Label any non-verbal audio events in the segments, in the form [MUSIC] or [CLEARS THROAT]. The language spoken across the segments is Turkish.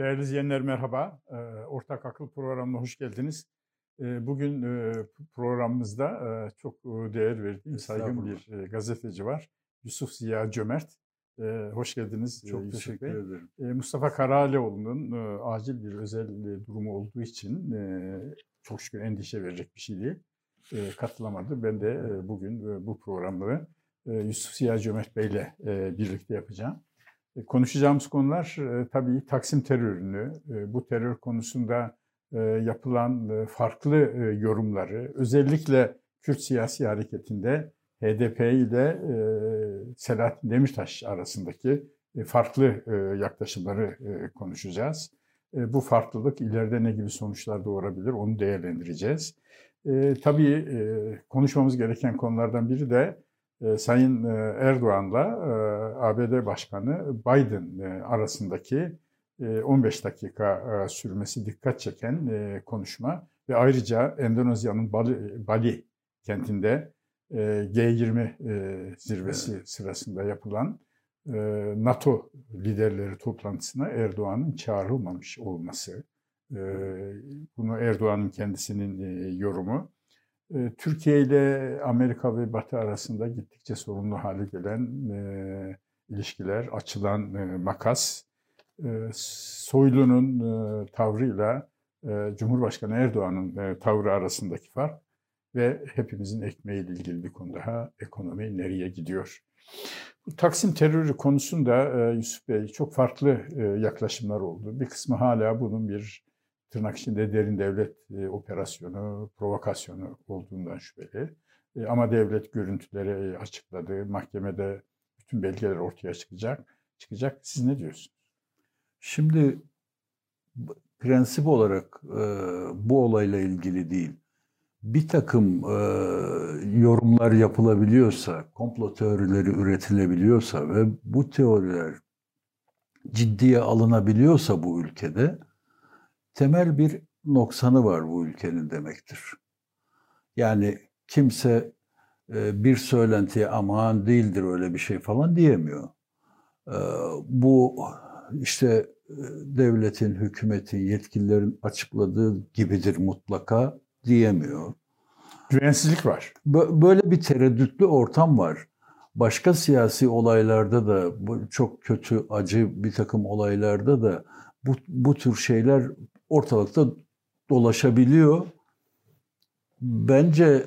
Değerli izleyenler merhaba. Ee, Ortak Akıl programına hoş geldiniz. Ee, bugün e, programımızda e, çok e, değer verdiğim saygın bir gazeteci var. Yusuf Ziya Cömert. Ee, hoş geldiniz Çok Yusuf teşekkür Bey. ederim. Mustafa Karalioğlu'nun acil bir özel durumu olduğu için çok şükür endişe verecek bir şey değil. Katılamadı. Ben de bugün bu programları Yusuf Ziya Cömert Bey ile birlikte yapacağım. E, konuşacağımız konular e, tabii Taksim terörünü, e, bu terör konusunda yapılan farklı yorumları, özellikle Kürt siyasi hareketinde HDP ile Selahattin Demirtaş arasındaki farklı yaklaşımları konuşacağız. Bu farklılık ileride ne gibi sonuçlar doğurabilir onu değerlendireceğiz. Tabii konuşmamız gereken konulardan biri de Sayın e, Erdoğan'la e, ABD Başkanı Biden arasındaki 15 dakika sürmesi dikkat çeken konuşma ve ayrıca Endonezya'nın Bali, Bali kentinde G20 zirvesi evet. sırasında yapılan NATO liderleri toplantısına Erdoğan'ın çağrılmamış olması. Bunu Erdoğan'ın kendisinin yorumu. Ee, Türkiye ile Amerika ve Batı arasında gittikçe sorunlu hale gelen e, ilişkiler, açılan e, makas, e, Soylu'nun e, tavrıyla Cumhurbaşkanı Erdoğan'ın e, tavrı arasındaki fark ve hepimizin ekmeğiyle ilgili bir konu daha ekonomi nereye gidiyor? Bu Taksim terörü konusunda e, Yusuf Bey çok farklı yaklaşımlar oldu. Bir kısmı hala bunun bir tırnak içinde derin devlet e, operasyonu, provokasyonu olduğundan şüpheli. E, ama devlet görüntüleri açıkladı. Mahkemede bütün belgeler ortaya çıkacak. Çıkacak. Siz ne diyorsunuz? Şimdi prensip olarak e, bu olayla ilgili değil. Bir takım e, yorumlar yapılabiliyorsa, komplo teorileri üretilebiliyorsa ve bu teoriler ciddiye alınabiliyorsa bu ülkede temel bir noksanı var bu ülkenin demektir. Yani kimse e, bir söylentiye aman değildir öyle bir şey falan diyemiyor. E, bu işte e, devletin, hükümetin, yetkililerin açıkladığı gibidir mutlaka diyemiyor. Güvensizlik var. Böyle bir tereddütlü ortam var. Başka siyasi olaylarda da çok kötü, acı bir takım olaylarda da bu, bu tür şeyler ortalıkta dolaşabiliyor. Bence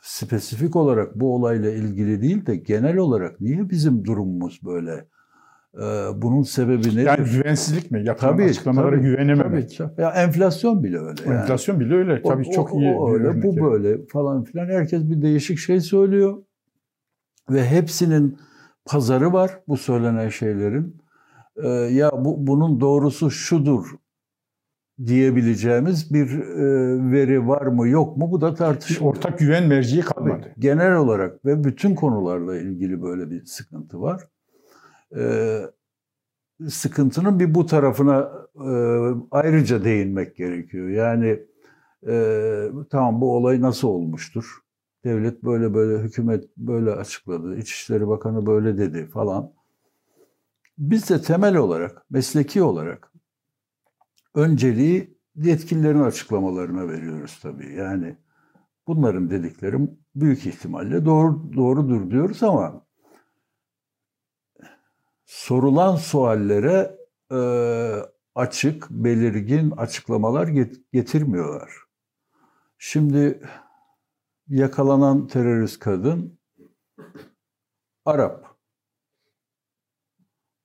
spesifik olarak bu olayla ilgili değil de genel olarak niye bizim durumumuz böyle? Ee, bunun sebebi nedir? Yani güvensizlik mi? Yapılan tabii, açıklamalara tabii, güvenememek. Tabii. Ya enflasyon bile öyle. Yani. Enflasyon bile öyle. Tabii o, çok o, iyi. O öyle, bu böyle falan filan. Herkes bir değişik şey söylüyor. Ve hepsinin pazarı var bu söylenen şeylerin. Ee, ya bu, bunun doğrusu şudur diyebileceğimiz bir e, veri var mı yok mu bu da tartışılır. Ortak güven merciği kalmadı. Genel olarak ve bütün konularla ilgili böyle bir sıkıntı var. Ee, sıkıntının bir bu tarafına e, ayrıca değinmek gerekiyor. Yani e, tamam bu olay nasıl olmuştur? Devlet böyle böyle, hükümet böyle açıkladı, İçişleri Bakanı böyle dedi falan. Biz de temel olarak, mesleki olarak önceliği yetkililerin açıklamalarına veriyoruz tabii. Yani bunların dediklerim büyük ihtimalle doğru doğrudur diyoruz ama sorulan suallere e, açık, belirgin açıklamalar get- getirmiyorlar. Şimdi yakalanan terörist kadın Arap.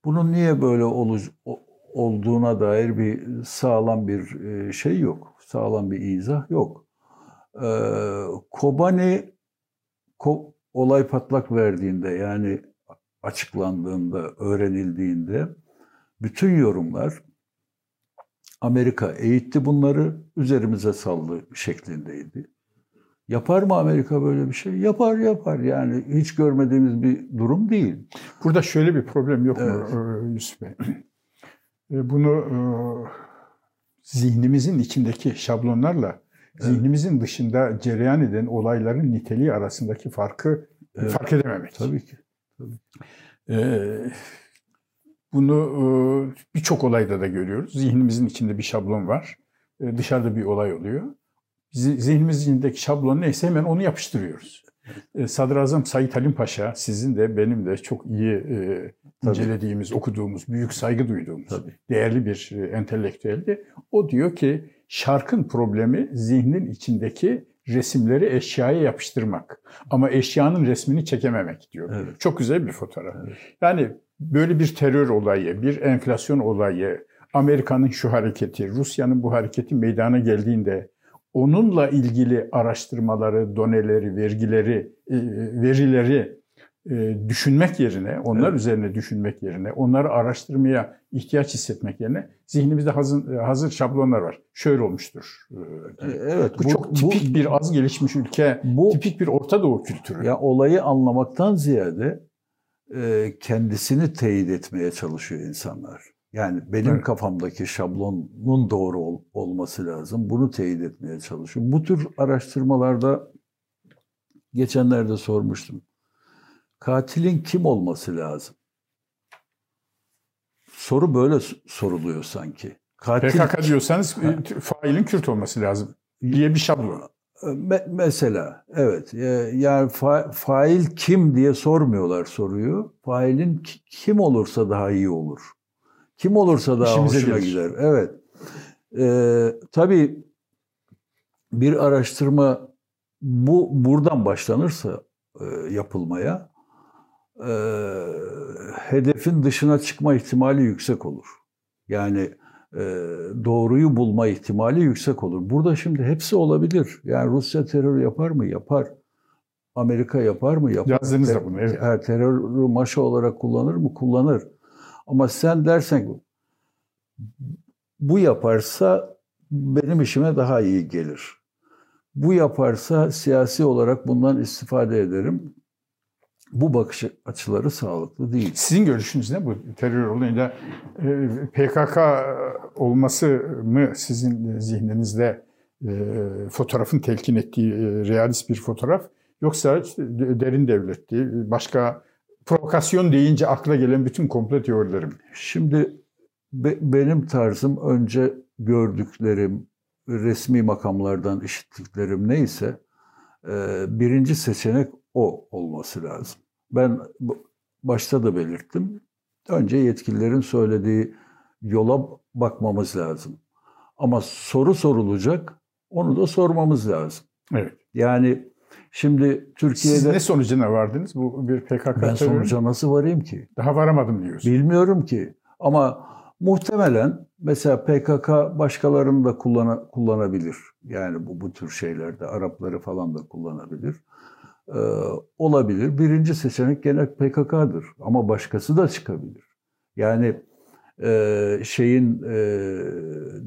Bunun niye böyle olu- olduğuna dair bir sağlam bir e, şey yok. Sağlam bir izah yok. Ee, Kobani ko, olay patlak verdiğinde yani açıklandığında, öğrenildiğinde bütün yorumlar Amerika eğitti bunları, üzerimize saldı şeklindeydi. Yapar mı Amerika böyle bir şey? Yapar yapar yani hiç görmediğimiz bir durum değil. Burada şöyle bir problem yok evet. mu Yusuf Bey? Bunu e, zihnimizin içindeki şablonlarla zihnimizin dışında cereyan eden olayların niteliği arasındaki farkı evet. fark edememek. Tabii ki. Tabii. Ee, Bunu e, birçok olayda da görüyoruz. Zihnimizin içinde bir şablon var. E, dışarıda bir olay oluyor. Zihnimizin içindeki şablon neyse hemen onu yapıştırıyoruz. E, Sadrazam Said Halim Paşa sizin de benim de çok iyi e, incelediğimiz, okuduğumuz, büyük saygı duyduğumuz Tabii. değerli bir e, entelektüeldi. O diyor ki şarkın problemi zihnin içindeki resimleri eşyaya yapıştırmak. Ama eşyanın resmini çekememek diyor. Evet. Çok güzel bir fotoğraf. Evet. Yani böyle bir terör olayı, bir enflasyon olayı, Amerika'nın şu hareketi, Rusya'nın bu hareketi meydana geldiğinde onunla ilgili araştırmaları, doneleri, vergileri, e, verileri e, düşünmek yerine, onlar evet. üzerine düşünmek yerine, onları araştırmaya ihtiyaç hissetmek yerine zihnimizde hazır, hazır şablonlar var. Şöyle olmuştur. E, evet. Bu, bu çok tipik bu, bir az gelişmiş ülke, bu, tipik bir Orta Doğu kültürü. Ya olayı anlamaktan ziyade kendisini teyit etmeye çalışıyor insanlar. Yani benim evet. kafamdaki şablonun doğru ol, olması lazım. Bunu teyit etmeye çalışıyorum. Bu tür araştırmalarda geçenlerde sormuştum. Katilin kim olması lazım? Soru böyle soruluyor sanki. Katil, PKK diyorsanız ha. failin Kürt olması lazım diye bir şablon. Me- mesela evet yani fa- fail kim diye sormuyorlar soruyu. Failin kim olursa daha iyi olur. Kim olursa daha İşimize hoşuna gelir. gider. Evet. Ee, tabii bir araştırma bu buradan başlanırsa e, yapılmaya e, hedefin dışına çıkma ihtimali yüksek olur. Yani e, doğruyu bulma ihtimali yüksek olur. Burada şimdi hepsi olabilir. Yani Rusya terör yapar mı? Yapar. Amerika yapar mı? Yapar. Yazdınız da bunu. Evet. Terörü maşa olarak kullanır mı? Kullanır. Ama sen dersen bu yaparsa benim işime daha iyi gelir. Bu yaparsa siyasi olarak bundan istifade ederim. Bu bakış açıları sağlıklı değil. Sizin görüşünüz ne bu terör olayında e, PKK olması mı sizin zihninizde e, fotoğrafın telkin ettiği e, realist bir fotoğraf yoksa derin devletti başka provokasyon deyince akla gelen bütün komplo teorilerim. Şimdi be, benim tarzım önce gördüklerim, resmi makamlardan işittiklerim neyse e, birinci seçenek o olması lazım. Ben başta da belirttim. Önce yetkililerin söylediği yola bakmamız lazım. Ama soru sorulacak, onu da sormamız lazım. Evet. Yani Şimdi Türkiye'de... Siz ne sonucuna vardınız? Bu bir PKK Ben sonuca nasıl varayım ki? Daha varamadım diyorsun. Bilmiyorum ki. Ama muhtemelen mesela PKK başkalarını da kullana, kullanabilir. Yani bu, bu tür şeylerde Arapları falan da kullanabilir. Ee, olabilir. Birinci seçenek gene PKK'dır. Ama başkası da çıkabilir. Yani e, şeyin e,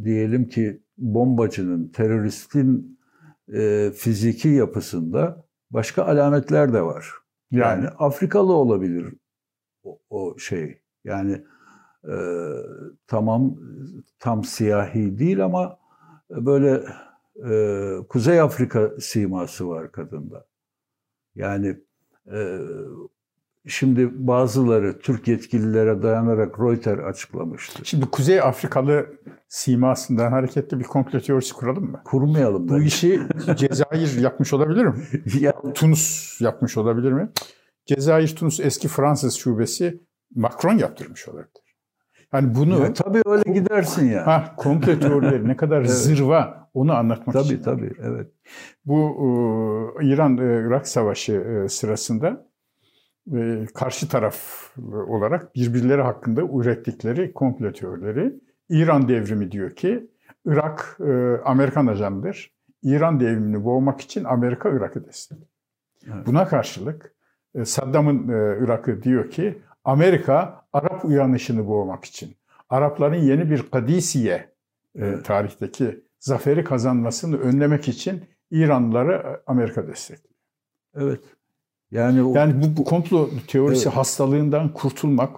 diyelim ki bombacının, teröristin e, fiziki yapısında başka alametler de var. Yani, yani Afrikalı olabilir o, o şey. Yani e, tamam tam siyahi değil ama böyle e, Kuzey Afrika siması var kadında. Yani e, Şimdi bazıları Türk yetkililere dayanarak Reuters açıklamıştı. Şimdi Kuzey Afrikalı simasından hareketli bir komplo teorisi kuralım mı? Kurmayalım. Bu işi Cezayir [LAUGHS] yapmış olabilir mi? ya. Tunus yapmış olabilir mi? Cezayir, Tunus eski Fransız şubesi Macron yaptırmış olabilir. Yani bunu... Ya, tabii öyle gidersin ya. Ha, komplo teorileri ne kadar [LAUGHS] evet. zırva onu anlatmak tabii, için. Tabii tabii evet. Bu e, İran-Irak savaşı e, sırasında karşı taraf olarak birbirleri hakkında ürettikleri komplo teorileri. İran devrimi diyor ki Irak e, Amerikan ajanıdır. İran devrimini boğmak için Amerika Irak'ı destekliyor. Evet. Buna karşılık e, Saddam'ın e, Irak'ı diyor ki Amerika Arap uyanışını boğmak için Arapların yeni bir Kadisiye evet. tarihteki zaferi kazanmasını önlemek için İranlıları Amerika destekliyor. Evet. Yani o, yani bu, bu komplo teorisi evet. hastalığından kurtulmak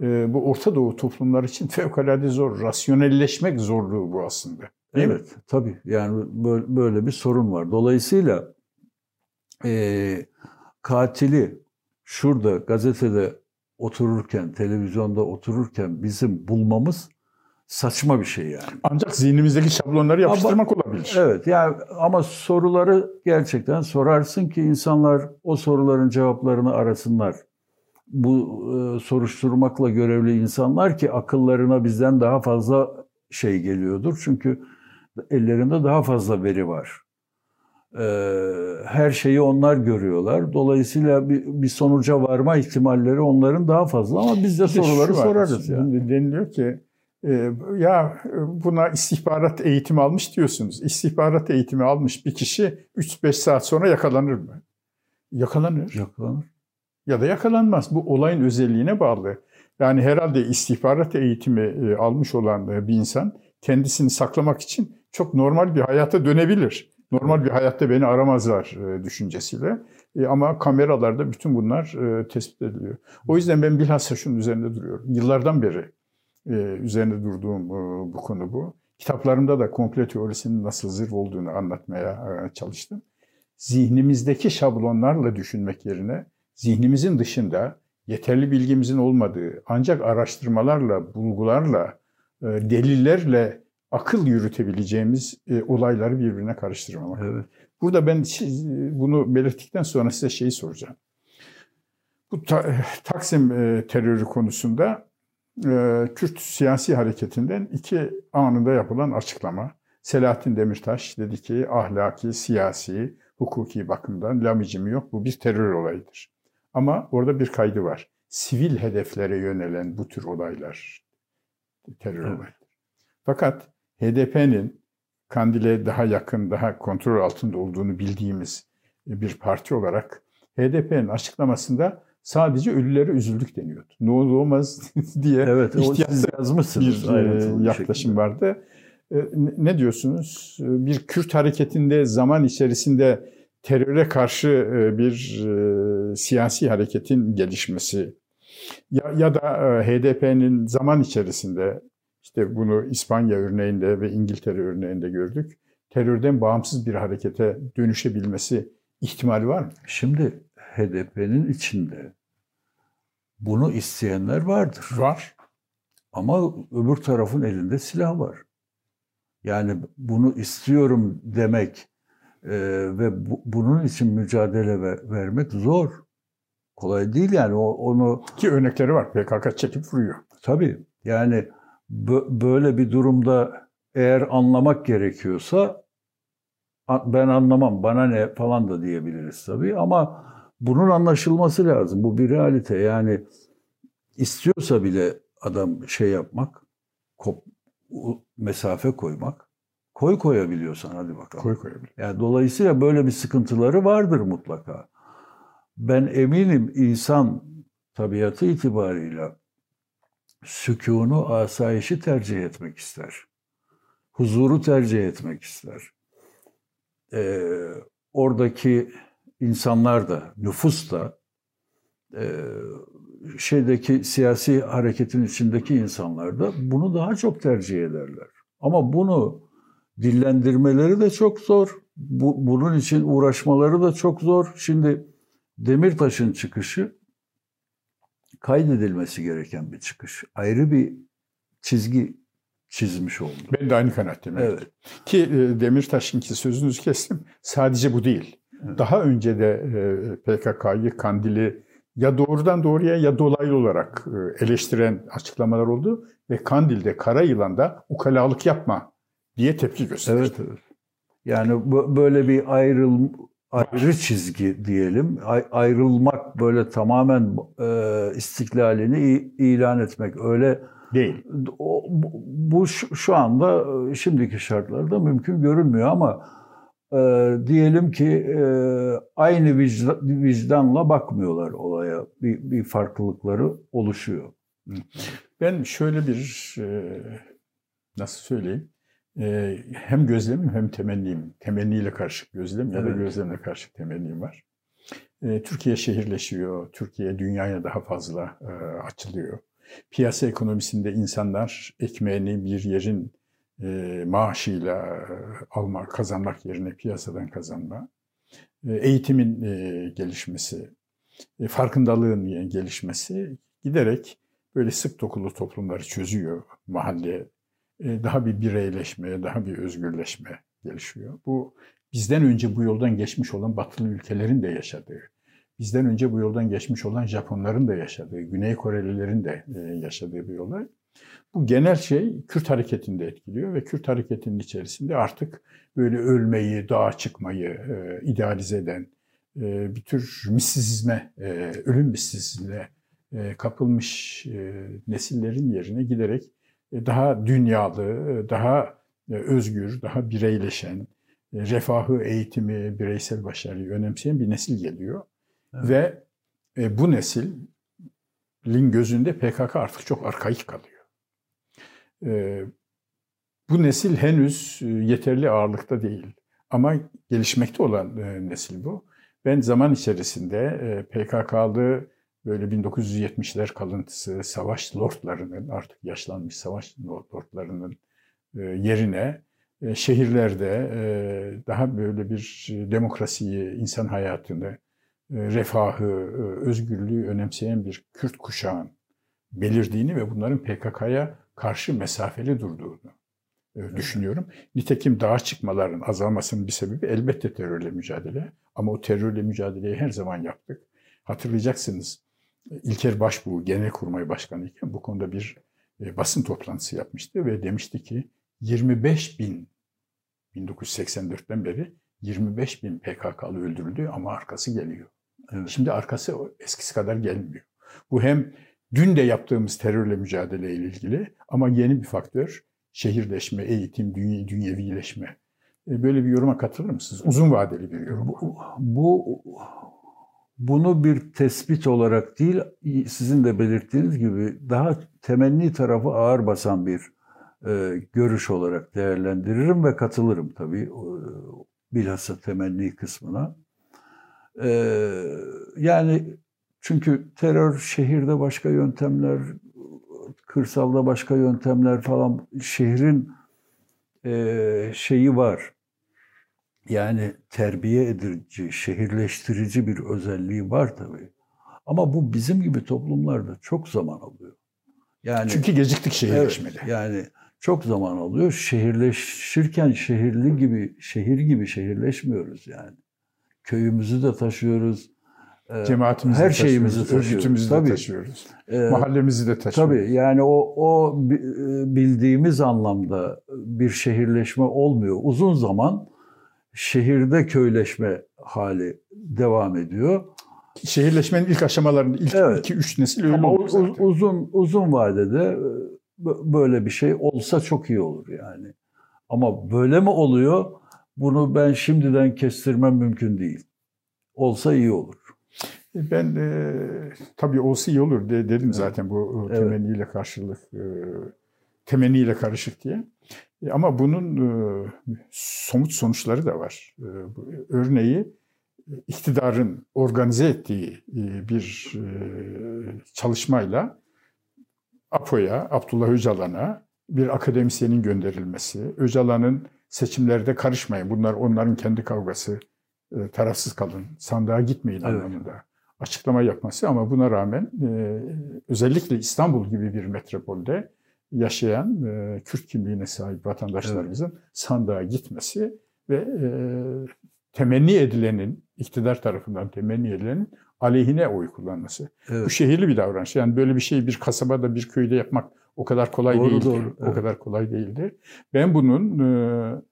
e, bu Orta Doğu toplumlar için fevkalade zor. Rasyonelleşmek zorluğu bu aslında. Değil evet, mi? tabii. Yani böyle, böyle bir sorun var. Dolayısıyla e, katili şurada gazetede otururken, televizyonda otururken bizim bulmamız saçma bir şey yani. Ancak zihnimizdeki şablonları yapıştırmak ama, olabilir. Evet yani ama soruları gerçekten sorarsın ki insanlar o soruların cevaplarını arasınlar. Bu e, soruşturmakla görevli insanlar ki akıllarına bizden daha fazla şey geliyordur. Çünkü ellerinde daha fazla veri var. Ee, her şeyi onlar görüyorlar. Dolayısıyla bir, bir sonuca varma ihtimalleri onların daha fazla ama biz de soruları sorarız. Yani. Deniliyor ki e, ya buna istihbarat eğitimi almış diyorsunuz. İstihbarat eğitimi almış bir kişi 3-5 saat sonra yakalanır mı? Yakalanır. Yakalanır. Ya da yakalanmaz. Bu olayın özelliğine bağlı. Yani herhalde istihbarat eğitimi e, almış olan e, bir insan kendisini saklamak için çok normal bir hayata dönebilir. Normal bir hayatta beni aramazlar e, düşüncesiyle. Ama kameralarda bütün bunlar tespit ediliyor. O yüzden ben bilhassa şunun üzerinde duruyorum. Yıllardan beri üzerinde durduğum bu konu bu. Kitaplarımda da komple teorisinin nasıl zırh olduğunu anlatmaya çalıştım. Zihnimizdeki şablonlarla düşünmek yerine zihnimizin dışında yeterli bilgimizin olmadığı ancak araştırmalarla, bulgularla, e, delillerle akıl yürütebileceğimiz e, olayları birbirine karıştırmamak. Evet. Burada ben bunu belirttikten sonra size şeyi soracağım. Bu Taksim e, terörü konusunda Kürt siyasi hareketinden iki anında yapılan açıklama. Selahattin Demirtaş dedi ki ahlaki, siyasi, hukuki bakımdan lamicimi yok bu bir terör olayıdır. Ama orada bir kaydı var. Sivil hedeflere yönelen bu tür olaylar terör evet. olaylar. Fakat HDP'nin Kandil'e daha yakın, daha kontrol altında olduğunu bildiğimiz bir parti olarak HDP'nin açıklamasında sadece ölülere üzüldük deniyordu. Ne olur olmaz [LAUGHS] diye evet, yazmışsınız bir e, yaklaşım şekilde. vardı. E, ne diyorsunuz? Bir Kürt hareketinde zaman içerisinde teröre karşı e, bir e, siyasi hareketin gelişmesi ya, ya da e, HDP'nin zaman içerisinde işte bunu İspanya örneğinde ve İngiltere örneğinde gördük. Terörden bağımsız bir harekete dönüşebilmesi ihtimali var mı? Şimdi HDP'nin içinde bunu isteyenler vardır. Var. Ama öbür tarafın elinde silah var. Yani bunu istiyorum demek e, ve bu, bunun için mücadele ver, vermek zor. Kolay değil yani o, onu... Ki örnekleri var. PKK çekip vuruyor. Tabii. Yani böyle bir durumda eğer anlamak gerekiyorsa ben anlamam bana ne falan da diyebiliriz tabii ama bunun anlaşılması lazım. Bu bir realite yani istiyorsa bile adam şey yapmak, kop, mesafe koymak Koy koyabiliyorsan hadi bakalım. Koy koyabilir. Yani dolayısıyla böyle bir sıkıntıları vardır mutlaka. Ben eminim insan tabiatı itibarıyla sükunu, asayişi tercih etmek ister. Huzuru tercih etmek ister. Ee, oradaki insanlar da, nüfus da, e, şeydeki siyasi hareketin içindeki insanlar da bunu daha çok tercih ederler. Ama bunu dillendirmeleri de çok zor. Bu, bunun için uğraşmaları da çok zor. Şimdi Demirtaş'ın çıkışı kaydedilmesi gereken bir çıkış. Ayrı bir çizgi çizmiş oldu. Ben de aynı kanaatteyim. Evet. Ki e, Demirtaş'ınki sözünüzü kestim. Sadece bu değil. Daha önce de e, PKK'yı, Kandil'i ya doğrudan doğruya ya dolaylı olarak e, eleştiren açıklamalar oldu. Ve Kandil'de, Kara Yılan'da ukalalık yapma diye tepki gösterdi. Evet, evet. Yani böyle bir ayrıl ayrı çizgi diyelim. ayrılmak böyle tamamen e, istiklalini ilan etmek öyle değil. O, bu şu, anda şimdiki şartlarda mümkün görünmüyor ama e, diyelim ki e, aynı vicdan, vicdanla bakmıyorlar olaya. Bir, bir farklılıkları oluşuyor. Ben şöyle bir e, nasıl söyleyeyim? e, hem gözlemim hem temennim. Temenniyle karşı gözlem ya da evet. gözlemle karşı temennim var. E, Türkiye şehirleşiyor. Türkiye dünyaya daha fazla e, açılıyor. Piyasa ekonomisinde insanlar ekmeğini bir yerin e, maaşıyla e, alma, kazanmak yerine piyasadan kazanma. E, eğitimin e, gelişmesi, e, farkındalığın gelişmesi giderek böyle sık dokulu toplumları çözüyor mahalle. E, daha bir bireyleşme, daha bir özgürleşme gelişiyor. Bu bizden önce bu yoldan geçmiş olan batılı ülkelerin de yaşadığı, bizden önce bu yoldan geçmiş olan Japonların da yaşadığı, Güney Korelilerin de e, yaşadığı bir olay. Bu genel şey Kürt hareketinde etkiliyor ve Kürt hareketinin içerisinde artık böyle ölmeyi, dağa çıkmayı e, idealize eden, e, bir tür mistisizme, e, ölüm mistisizmine e, kapılmış e, nesillerin yerine giderek e, daha dünyalı, e, daha e, özgür, daha bireyleşen, e, refahı, eğitimi, bireysel başarıyı önemseyen bir nesil geliyor. Evet. Ve e, bu neslin gözünde PKK artık çok arkaik kalıyor. E, bu nesil henüz e, yeterli ağırlıkta değil. Ama gelişmekte olan e, nesil bu. Ben zaman içerisinde e, PKK'lı böyle 1970'ler kalıntısı savaş lordlarının artık yaşlanmış savaş lordlarının yerine şehirlerde daha böyle bir demokrasiyi, insan hayatını, refahı, özgürlüğü önemseyen bir Kürt kuşağın belirdiğini ve bunların PKK'ya karşı mesafeli durduğunu e, düşünüyorum. Nitekim dağa çıkmaların azalmasının bir sebebi elbette terörle mücadele. Ama o terörle mücadeleyi her zaman yaptık. Hatırlayacaksınız İlker Başbuğ Genelkurmay Başkanı iken bu konuda bir e, basın toplantısı yapmıştı ve demişti ki 25 bin 1984'ten beri 25 bin PKK'lı öldürüldü ama arkası geliyor. Evet. Şimdi arkası eskisi kadar gelmiyor. Bu hem dün de yaptığımız terörle mücadele ile ilgili ama yeni bir faktör şehirleşme, eğitim, dünya, dünyevileşme. E, böyle bir yoruma katılır mısınız? Uzun vadeli bir yorum. Bu, bu bunu bir tespit olarak değil, sizin de belirttiğiniz gibi daha temenni tarafı ağır basan bir e, görüş olarak değerlendiririm ve katılırım tabii e, bilhassa temenni kısmına. E, yani çünkü terör şehirde başka yöntemler, kırsalda başka yöntemler falan şehrin e, şeyi var. Yani terbiye edici, şehirleştirici bir özelliği var tabii. Ama bu bizim gibi toplumlarda çok zaman alıyor. Yani Çünkü geciktik şehirleşmede. Evet, yani çok zaman alıyor. Şehirleşirken şehirli gibi, şehir gibi şehirleşmiyoruz yani. Köyümüzü de taşıyoruz, Cemaatimizi her şeyimizi taşıyoruz, örgütümüzü tabii. de taşıyoruz. Ee, mahallemizi de taşıyoruz. Tabii yani o, o bildiğimiz anlamda bir şehirleşme olmuyor. Uzun zaman şehirde köyleşme hali devam ediyor. Şehirleşmenin ilk aşamalarında ilk evet. iki üç nesil öyle Ama uz, uzun uzun vadede e, böyle bir şey olsa çok iyi olur yani. Ama böyle mi oluyor? Bunu ben şimdiden kestirmem mümkün değil. Olsa iyi olur. Ben e, tabii olsa iyi olur de, dedim zaten bu evet. temenniyle karşılık, e, temenniyle karışık diye. E, ama bunun e, somut sonuçları da var. E, örneği iktidarın organize ettiği e, bir e, çalışmayla APO'ya, Abdullah Öcalan'a bir akademisyenin gönderilmesi, Öcalan'ın seçimlerde karışmayın, bunlar onların kendi kavgası, e, tarafsız kalın, sandığa gitmeyin evet. anlamında açıklama yapması ama buna rağmen e, özellikle İstanbul gibi bir metropolde yaşayan e, Kürt kimliğine sahip vatandaşlarımızın evet. sandığa gitmesi ve e, temenni edilenin, iktidar tarafından temenni edilenin aleyhine oy kullanması. Evet. Bu şehirli bir davranış. Yani böyle bir şeyi bir kasabada, bir köyde yapmak o kadar kolay doğru, değildir. Doğru, evet. O kadar kolay değildir. Ben bunun e,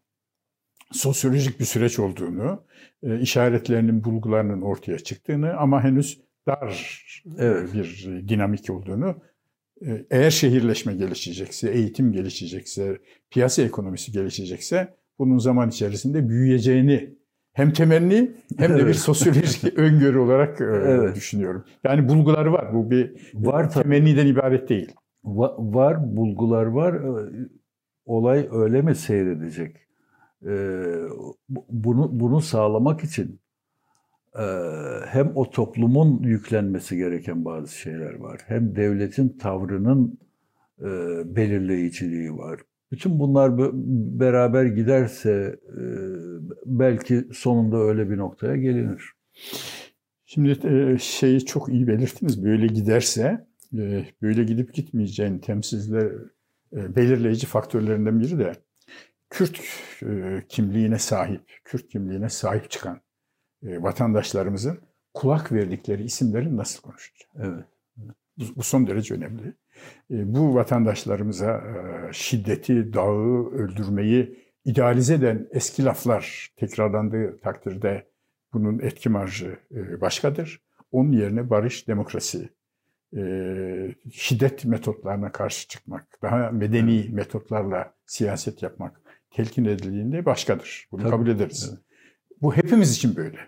sosyolojik bir süreç olduğunu, e, işaretlerinin, bulgularının ortaya çıktığını ama henüz dar e, evet. bir dinamik olduğunu, e, eğer şehirleşme gelişecekse, eğitim gelişecekse, piyasa ekonomisi gelişecekse bunun zaman içerisinde büyüyeceğini hem temenni hem de evet. bir sosyolojik [LAUGHS] öngörü olarak evet. düşünüyorum. Yani bulguları var. Bu bir var temenniden ibaret değil. Var, bulgular var. Olay öyle mi seyredecek? Bunu bunu sağlamak için hem o toplumun yüklenmesi gereken bazı şeyler var, hem devletin tavrının belirleyiciliği var. Bütün bunlar beraber giderse belki sonunda öyle bir noktaya gelinir. Şimdi şeyi çok iyi belirttiniz. Böyle giderse böyle gidip gitmeyeceğin temsilciler belirleyici faktörlerinden biri de Kürt e, kimliğine sahip, Kürt kimliğine sahip çıkan e, vatandaşlarımızın kulak verdikleri isimlerin nasıl konuşacağı. Evet. Bu, bu son derece önemli. E, bu vatandaşlarımıza şiddeti, dağı, öldürmeyi idealize eden eski laflar tekrarlandığı takdirde bunun etki marjı başkadır. Onun yerine barış, demokrasi, şiddet metotlarına karşı çıkmak, daha medeni metotlarla siyaset yapmak telkin edildiğinde başkadır. Bunu Tabii. kabul ederiz. Evet. Bu hepimiz için böyle.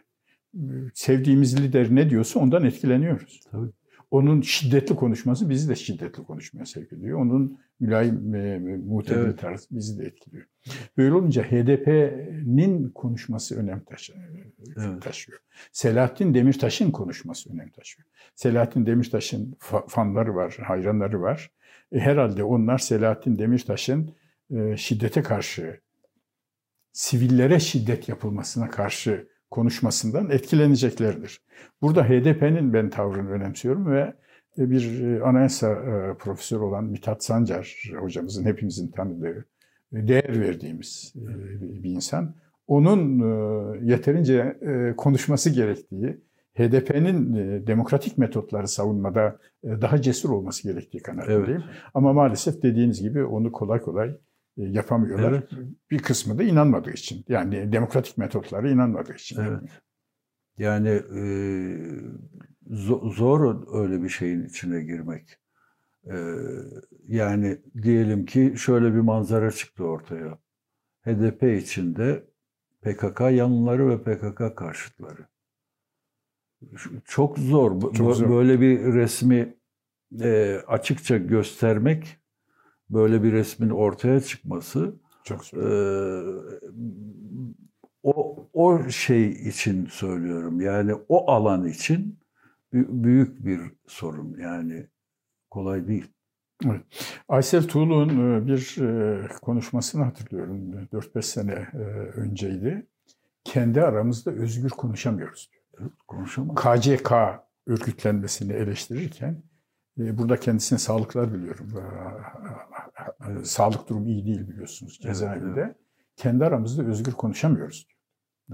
Sevdiğimiz lider ne diyorsa ondan etkileniyoruz. Tabii. Onun şiddetli konuşması bizi de şiddetli konuşmaya sevk ediyor. Onun mülayim, e, muhtedil Evet. tarzı bizi de etkiliyor. Böyle olunca HDP'nin konuşması önem taşı- Evet. taşıyor. Selahattin Demirtaş'ın konuşması önem taşıyor. Selahattin Demirtaş'ın fa- fanları var, hayranları var. E, herhalde onlar Selahattin Demirtaş'ın e, şiddete karşı, sivillere şiddet yapılmasına karşı konuşmasından etkileneceklerdir. Burada HDP'nin ben tavrını önemsiyorum ve e, bir e, anayasa profesörü olan Mithat Sancar hocamızın hepimizin tanıdığı, değer verdiğimiz bir insan. Onun yeterince konuşması gerektiği, HDP'nin demokratik metotları savunmada daha cesur olması gerektiği kanaatindeyim. Ama maalesef dediğiniz gibi onu kolay kolay yapamıyorlar. Evet. Bir kısmı da inanmadığı için. Yani demokratik metotlara inanmadığı için. Evet. Yani e, zo- zor öyle bir şeyin içine girmek. E, yani diyelim ki şöyle bir manzara çıktı ortaya. HDP içinde PKK yanlıları ve PKK karşıtları. Çok zor. Çok zor. Böyle bir resmi e, açıkça göstermek, böyle bir resmin ortaya çıkması Çok ee, o o şey için söylüyorum. Yani o alan için bü- büyük bir sorun. Yani kolay değil. Aysel Tuğlu'nun e, bir e, konuşmasını hatırlıyorum. 4-5 sene e, önceydi. Kendi aramızda özgür konuşamıyoruz. diyor. Konuşamam. KCK örgütlenmesini eleştirirken e, burada kendisine sağlıklar diliyorum. E, e, Sağlık durumu iyi değil biliyorsunuz Evet, cezaevinde. Kendi aramızda özgür konuşamıyoruz.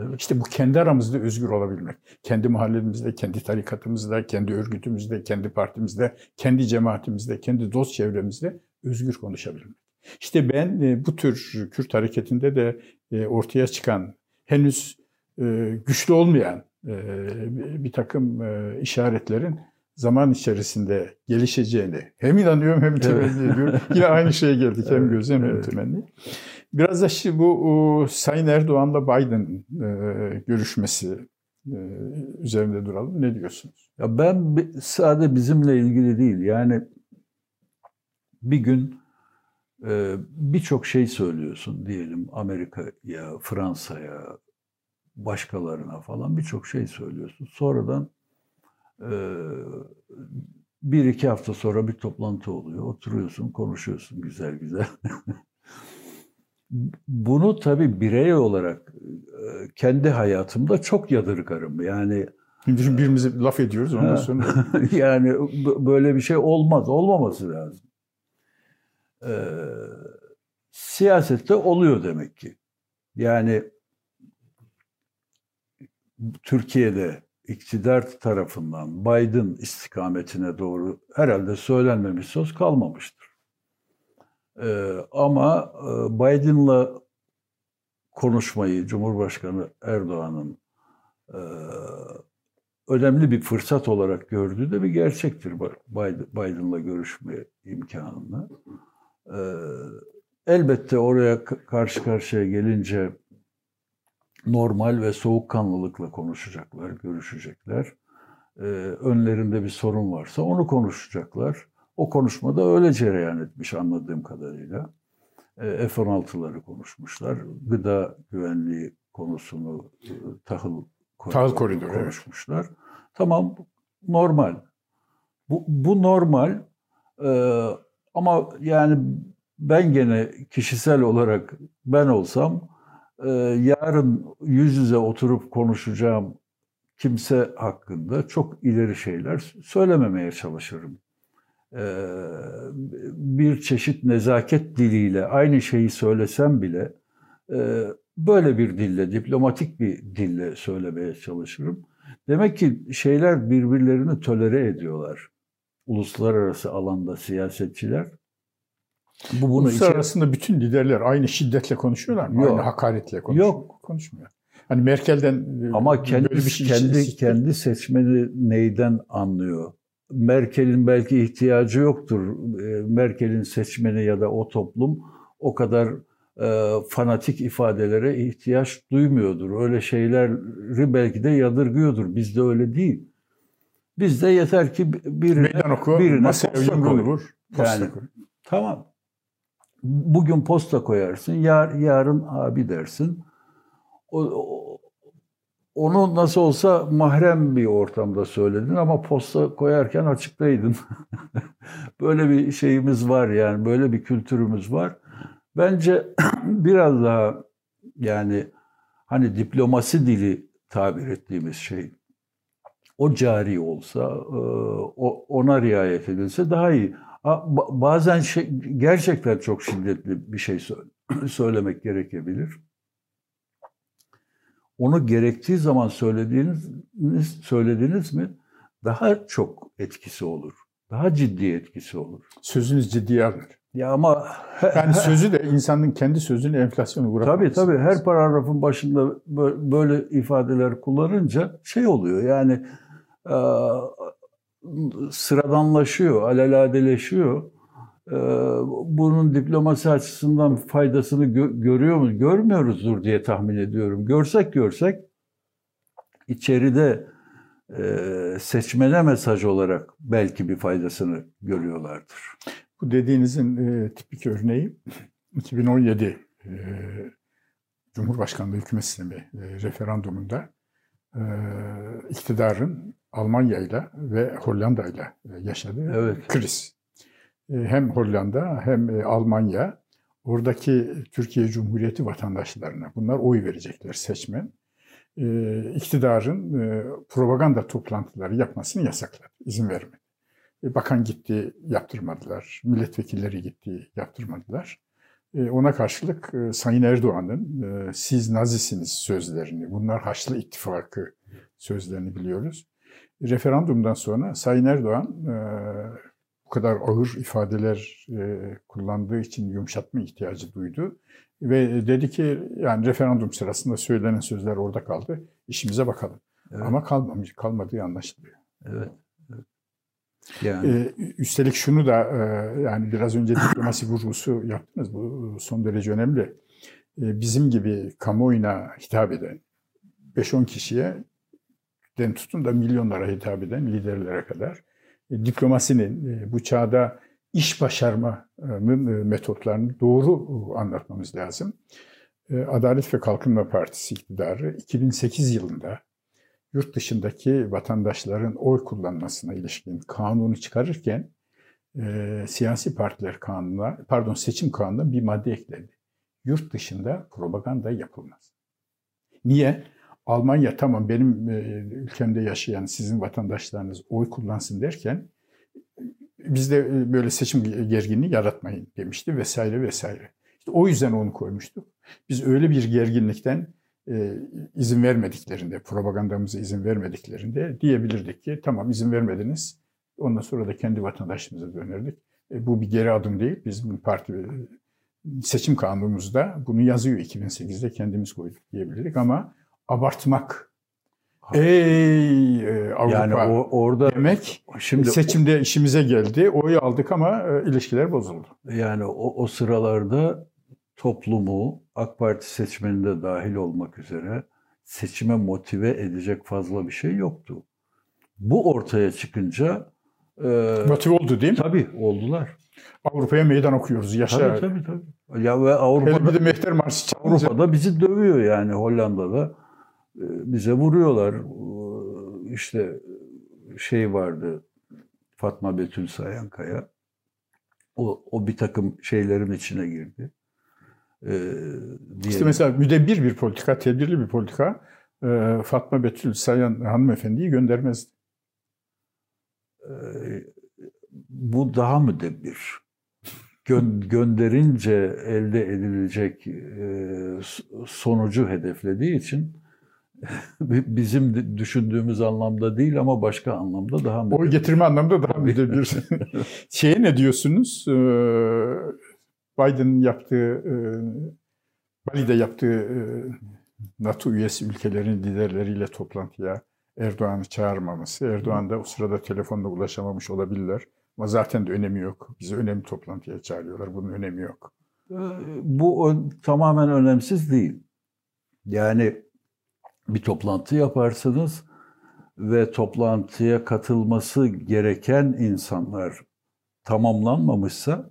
Evet. İşte bu kendi aramızda özgür olabilmek. Kendi mahallemizde, kendi tarikatımızda, kendi örgütümüzde, kendi partimizde, kendi cemaatimizde, kendi dost çevremizde özgür konuşabilmek. İşte ben e, bu tür Kürt hareketinde de e, ortaya çıkan henüz e, güçlü olmayan e, bir takım e, işaretlerin zaman içerisinde gelişeceğini hem inanıyorum hem temenni ediyorum. Yine aynı [LAUGHS] şeye geldik hem Evet, gözlem hem evet. temenni. Biraz da şimdi bu Sayın Erdoğan'la Biden e, görüşmesi e, üzerinde duralım. Ne diyorsunuz? Ya ben sadece bizimle ilgili değil. Yani bir gün e, birçok şey söylüyorsun diyelim Amerika'ya, Fransa'ya, başkalarına falan birçok şey söylüyorsun. Sonradan bir iki hafta sonra bir toplantı oluyor. Oturuyorsun, konuşuyorsun güzel güzel. [LAUGHS] Bunu tabii birey olarak e, kendi hayatımda çok yadırgarım. Yani Şimdi birbirimize laf ediyoruz ondan sonra. [LAUGHS] yani böyle bir şey olmaz, olmaması lazım. Ee, siyasette oluyor demek ki. Yani Türkiye'de iktidar tarafından Biden istikametine doğru herhalde söylenmemiş söz kalmamıştır. Ee, ama e, Biden'la konuşmayı Cumhurbaşkanı Erdoğan'ın e, önemli bir fırsat olarak gördüğü de bir gerçektir Biden- Biden'la görüşme imkanını. Ee, elbette oraya karşı karşıya gelince normal ve soğukkanlılıkla konuşacaklar, görüşecekler. Ee, önlerinde bir sorun varsa onu konuşacaklar. O konuşmada öyle cereyan etmiş anladığım kadarıyla. Ee, F-16'ları konuşmuşlar. Gıda güvenliği konusunu, e, tahıl Tahıl koridoru, evet. konuşmuşlar. Tamam, normal. Bu, bu normal. Ee, ama yani ben gene kişisel olarak ben olsam e, yarın yüz yüze oturup bir çeşit nezaket diliyle aynı şeyi söylesem bile böyle bir dille, diplomatik bir dille söylemeye çalışırım. Demek ki şeyler birbirlerini tolere ediyorlar. Uluslararası alanda siyasetçiler. Bu bunu Uluslararasında içer... bütün liderler aynı şiddetle konuşuyorlar mı? Yok. Aynı hakaretle konuşuyor. Yok. Konuşmuyor. Hani Merkel'den e, ama kendi bir şey kendi şey kendi seçmeni neyden anlıyor? Merkel'in belki ihtiyacı yoktur. E, Merkel'in seçmeni ya da o toplum o kadar e, fanatik ifadelere ihtiyaç duymuyordur. Öyle şeyleri belki de yadırgıyordur. Bizde öyle değil. Bizde yeter ki birine, Meydan oku, birine posta koy. Vur, yani. Tamam. Bugün posta koyarsın, yar, yarın abi dersin. O, o, onu nasıl olsa mahrem bir ortamda söyledin ama posta koyarken açıklaydın. [LAUGHS] böyle bir şeyimiz var yani, böyle bir kültürümüz var. Bence [CLEARS THROAT] biraz daha yani hani diplomasi dili tabir ettiğimiz şey o cari olsa, e, ona riayet edilse daha iyi. Bazen şey, gerçekten çok şiddetli bir şey [CLEARS THROAT] söylemek gerekebilir. Onu gerektiği zaman söylediğiniz söylediniz mi daha çok etkisi olur. Daha ciddi etkisi olur. Sözünüz ciddiye alır. Ya ama [LAUGHS] yani sözü de insanın kendi sözünü enflasyona uğratması. Tabii tabii her paragrafın başında böyle ifadeler kullanınca şey oluyor yani sıradanlaşıyor, alelade Bunun diplomasi açısından faydasını görüyor mu? Görmüyoruzdur diye tahmin ediyorum. Görsek görsek içeride seçmene mesaj olarak belki bir faydasını görüyorlardır. Bu dediğinizin e, tipik örneği [LAUGHS] 2017 e, Cumhurbaşkanlığı hükümet sistemi e, referandumunda e, iktidarın Almanya ile ve Hollanda ile yaşadığı evet. kriz. E, hem Hollanda hem e, Almanya oradaki Türkiye Cumhuriyeti vatandaşlarına bunlar oy verecekler seçmen. E, iktidarın e, propaganda toplantıları yapmasını yasakladı, izin vermedi. E, bakan gitti, yaptırmadılar. Milletvekilleri gitti, yaptırmadılar. E, ona karşılık e, Sayın Erdoğan'ın siz nazisiniz sözlerini, bunlar Haçlı İttifakı sözlerini biliyoruz. Referandumdan sonra Sayın Erdoğan bu kadar ağır ifadeler kullandığı için yumuşatma ihtiyacı duydu. Ve dedi ki yani referandum sırasında söylenen sözler orada kaldı. İşimize bakalım. Evet. Ama kalmamış, kalmadığı anlaşılıyor. Evet. Yani. Ee, üstelik şunu da e, yani biraz önce diplomasi vurgusu yaptınız. Bu son derece önemli. Ee, bizim gibi kamuoyuna hitap eden 5-10 kişiye den tutun da milyonlara hitap eden liderlere kadar e, diplomasinin e, bu çağda iş başarmanın e, metotlarını doğru anlatmamız lazım. Adalet ve Kalkınma Partisi iktidarı 2008 yılında yurt dışındaki vatandaşların oy kullanmasına ilişkin kanunu çıkarırken siyasi partiler kanununa, pardon seçim kanununa bir madde ekledi. Yurt dışında propaganda yapılmaz. Niye? Almanya tamam benim e, ülkemde yaşayan sizin vatandaşlarınız oy kullansın derken biz de e, böyle seçim gerginliği yaratmayın demişti vesaire vesaire. İşte o yüzden onu koymuştuk. Biz öyle bir gerginlikten e, izin vermediklerinde, propagandamıza izin vermediklerinde diyebilirdik ki tamam izin vermediniz. Ondan sonra da kendi vatandaşımıza dönerdik. E, bu bir geri adım değil. Biz bu parti seçim kanunumuzda bunu yazıyor 2008'de kendimiz koyduk diyebilirdik ama abartmak Ey e, Avrupa yani o, orada demek şimdi seçimde işimize geldi. Oyu aldık ama e, ilişkiler bozuldu. Yani o, o sıralarda toplumu AK Parti seçmeninde dahil olmak üzere seçime motive edecek fazla bir şey yoktu. Bu ortaya çıkınca e, motive oldu değil mi? Tabii oldular. Avrupa'ya meydan okuyoruz. Yaşa. Tabii tabii tabii. Ya ve Avrupa'da bir de Mehter Marşı çalınca. Avrupa'da bizi dövüyor yani Hollanda'da. E, bize vuruyorlar. İşte şey vardı Fatma Betül Sayankaya. O, o bir takım şeylerin içine girdi. Ee, işte mesela müdebbir bir politika, tedbirli bir politika e, Fatma Betül Sayan hanımefendiyi göndermezdi. Ee, bu daha müdebbir. Gö- gönderince elde edilecek e, sonucu hedeflediği için bizim düşündüğümüz anlamda değil ama başka anlamda daha müdebbir. Oy getirme anlamda daha müdebbir. [LAUGHS] Şeye ne diyorsunuz? Ee, Biden'ın yaptığı, e, Bali'de yaptığı e, NATO üyesi ülkelerin liderleriyle toplantıya Erdoğan'ı çağırmaması. Erdoğan da o sırada telefonla ulaşamamış olabilirler. Ama zaten de önemi yok. Bizi önemli toplantıya çağırıyorlar. Bunun önemi yok. Ee, bu tamamen önemsiz değil. Yani bir toplantı yaparsınız ve toplantıya katılması gereken insanlar tamamlanmamışsa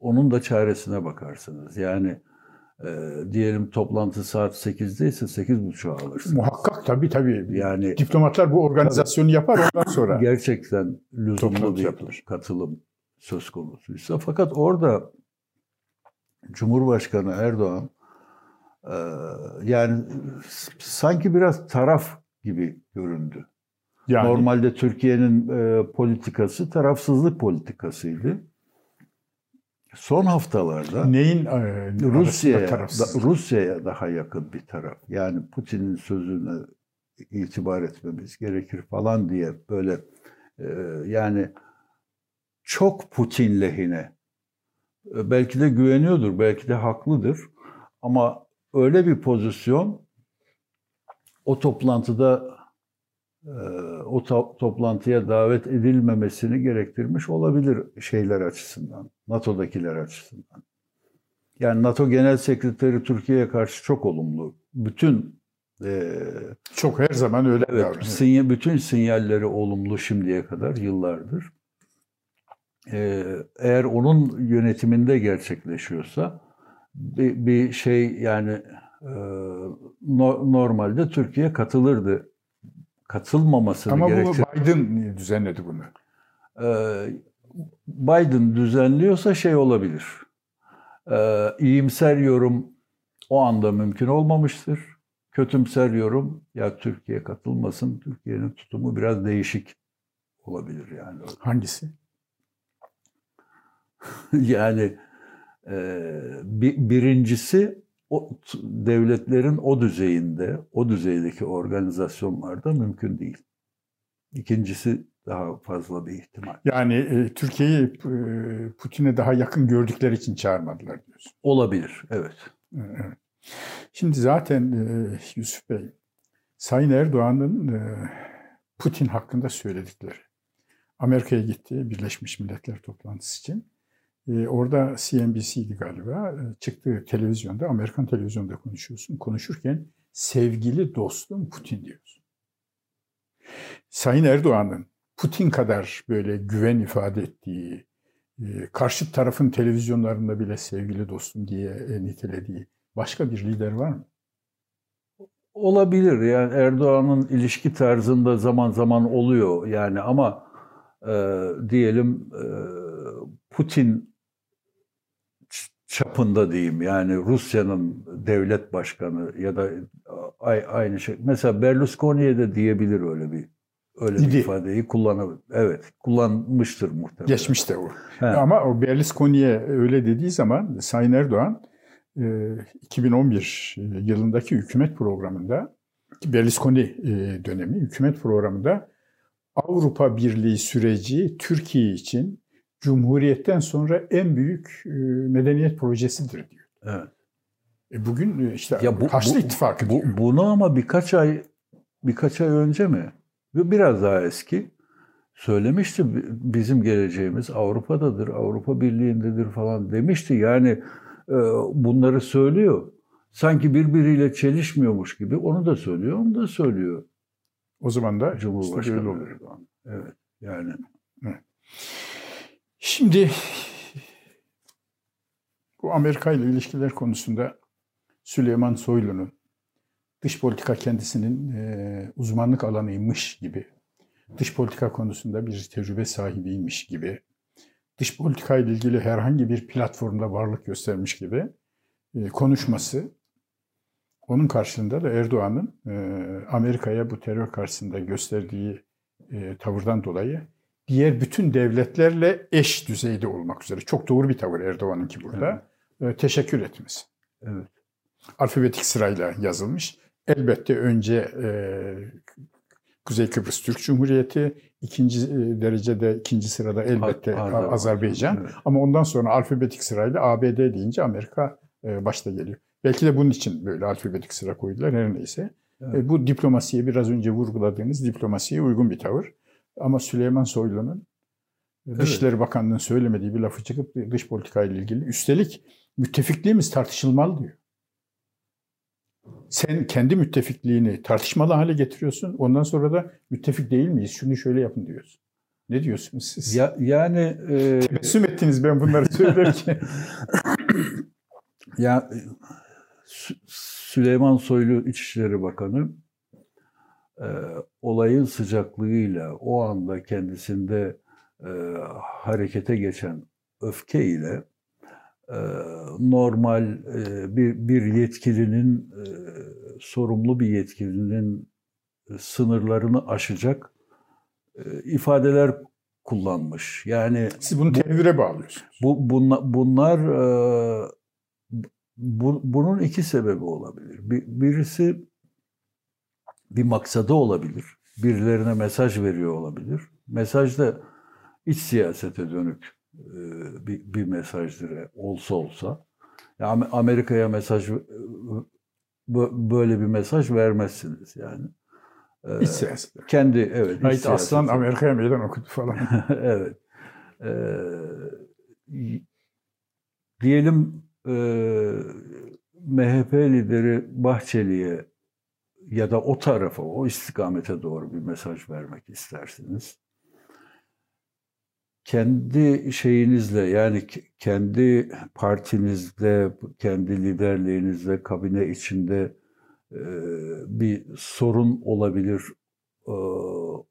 onun da çaresine bakarsınız. Yani e, diyelim toplantı saat 8'de ise 8.30'a alırsınız. Muhakkak tabii tabii. Yani diplomatlar bu organizasyonu tabii, yapar ondan sonra. Gerçekten lüzumlu bir yapılır. katılım söz konusuysa. Fakat orada Cumhurbaşkanı Erdoğan yani sanki biraz taraf gibi göründü. Yani, Normalde Türkiye'nin e, politikası tarafsızlık politikasıydı son haftalarda neyin e, Rusya'ya da, Rusya'ya daha yakın bir taraf. Yani Putin'in sözüne itibar etmemiz gerekir falan diye böyle e, yani çok Putin lehine e, belki de güveniyordur, belki de haklıdır ama öyle bir pozisyon o toplantıda e, o to- toplantıya davet edilmemesini gerektirmiş olabilir şeyler açısından, NATO'dakiler açısından. Yani NATO Genel Sekreteri Türkiye'ye karşı çok olumlu. Bütün e, çok her zaman öyle. Evet, sinyal, bütün sinyalleri olumlu şimdiye kadar yıllardır. E, eğer onun yönetiminde gerçekleşiyorsa bir, bir şey yani e, no, normalde Türkiye katılırdı katılmamasını Ama gerektir. Ama Biden düzenledi bunu. Ee, Biden düzenliyorsa şey olabilir. Ee, iyimser yorum o anda mümkün olmamıştır. Kötümser yorum ya Türkiye katılmasın, Türkiye'nin tutumu biraz değişik olabilir yani. Hangisi? [LAUGHS] yani e, birincisi o devletlerin o düzeyinde, o düzeydeki organizasyonlarda mümkün değil. İkincisi daha fazla bir ihtimal. Yani e, Türkiye'yi e, Putin'e daha yakın gördükleri için çağırmadılar diyorsun. Olabilir, evet. evet. Şimdi zaten e, Yusuf Bey, Sayın Erdoğan'ın e, Putin hakkında söyledikleri. Amerika'ya gitti Birleşmiş Milletler toplantısı için. E, orada CNBC'di galiba. E, çıktığı televizyonda, Amerikan televizyonda konuşuyorsun. Konuşurken sevgili dostum Putin diyorsun. Sayın Erdoğan'ın Putin kadar böyle güven ifade ettiği, e, karşı tarafın televizyonlarında bile sevgili dostum diye e, nitelediği başka bir lider var mı? Olabilir. Yani Erdoğan'ın ilişki tarzında zaman zaman oluyor yani ama e, diyelim e, Putin çapında diyeyim yani Rusya'nın devlet başkanı ya da aynı şey. Mesela Berlusconi'ye de diyebilir öyle bir öyle bir ifadeyi kullanabilir. Evet, kullanmıştır muhtemelen. Geçmişte o. He. Ama o Berlusconi'ye öyle dediği zaman Sayın Erdoğan 2011 yılındaki hükümet programında Berlusconi dönemi hükümet programında Avrupa Birliği süreci Türkiye için Cumhuriyet'ten sonra en büyük e, medeniyet projesidir diyor. Evet. E bugün e, işte ya bu, Haçlı bu, İttifakı bu, diyor. Bunu ama birkaç ay birkaç ay önce mi? Biraz daha eski söylemişti bizim geleceğimiz Avrupa'dadır, Avrupa Birliği'ndedir falan demişti. Yani e, bunları söylüyor. Sanki birbiriyle çelişmiyormuş gibi onu da söylüyor, onu da söylüyor. O zaman da Cumhurbaşkanı işte oluyor. Evet. Yani. Evet. Şimdi bu Amerika ile ilişkiler konusunda Süleyman Soylu'nun dış politika kendisinin e, uzmanlık alanıymış gibi, dış politika konusunda bir tecrübe sahibiymiş gibi, dış politika ile ilgili herhangi bir platformda varlık göstermiş gibi e, konuşması, onun karşılığında da Erdoğan'ın e, Amerika'ya bu terör karşısında gösterdiği e, tavırdan dolayı diğer bütün devletlerle eş düzeyde olmak üzere. Çok doğru bir tavır Erdoğan'ınki burada. Evet. Teşekkür etmesi. Evet. Alfabetik sırayla yazılmış. Elbette önce e, Kuzey Kıbrıs Türk Cumhuriyeti, ikinci e, derecede ikinci sırada elbette Azerbaycan. Azerbaycan. Evet. Ama ondan sonra alfabetik sırayla ABD deyince Amerika e, başta geliyor. Belki de bunun için böyle alfabetik sıra koydular her neyse. Evet. E, bu diplomasiye biraz önce vurguladığınız diplomasiye uygun bir tavır. Ama Süleyman Soylu'nun evet. Dışişleri Bakanlığı'nın söylemediği bir lafı çıkıp dış politika ile ilgili. Üstelik müttefikliğimiz tartışılmalı diyor. Sen kendi müttefikliğini tartışmalı hale getiriyorsun. Ondan sonra da müttefik değil miyiz? Şunu şöyle yapın diyorsun. Ne diyorsunuz siz? Ya, yani e... tebessüm ettiniz ben bunları söylerken. [LAUGHS] [LAUGHS] ya Süleyman Soylu İçişleri Bakanı e, olayın sıcaklığıyla o anda kendisinde e, harekete geçen öfkeyle e, normal e, bir, bir yetkilinin e, sorumlu bir yetkilinin sınırlarını aşacak ifadeler kullanmış. Yani siz bunu tevhire bağlıyorsunuz. Bu bunlar, bunlar bu, bunun iki sebebi olabilir. Bir, birisi bir maksadı olabilir. Birilerine mesaj veriyor olabilir. Mesaj da iç siyasete dönük e, bir, bir mesajdır olsa olsa. Yani Amerika'ya mesaj e, böyle bir mesaj vermezsiniz yani. E, İç siyaset. Kendi evet. Hayır Aslan Amerika'ya meydan okudu falan. [LAUGHS] evet. Ee, diyelim e, MHP lideri Bahçeli'ye ya da o tarafa, o istikamete doğru bir mesaj vermek istersiniz kendi şeyinizle yani kendi partinizde, kendi liderliğinizde, kabine içinde bir sorun olabilir.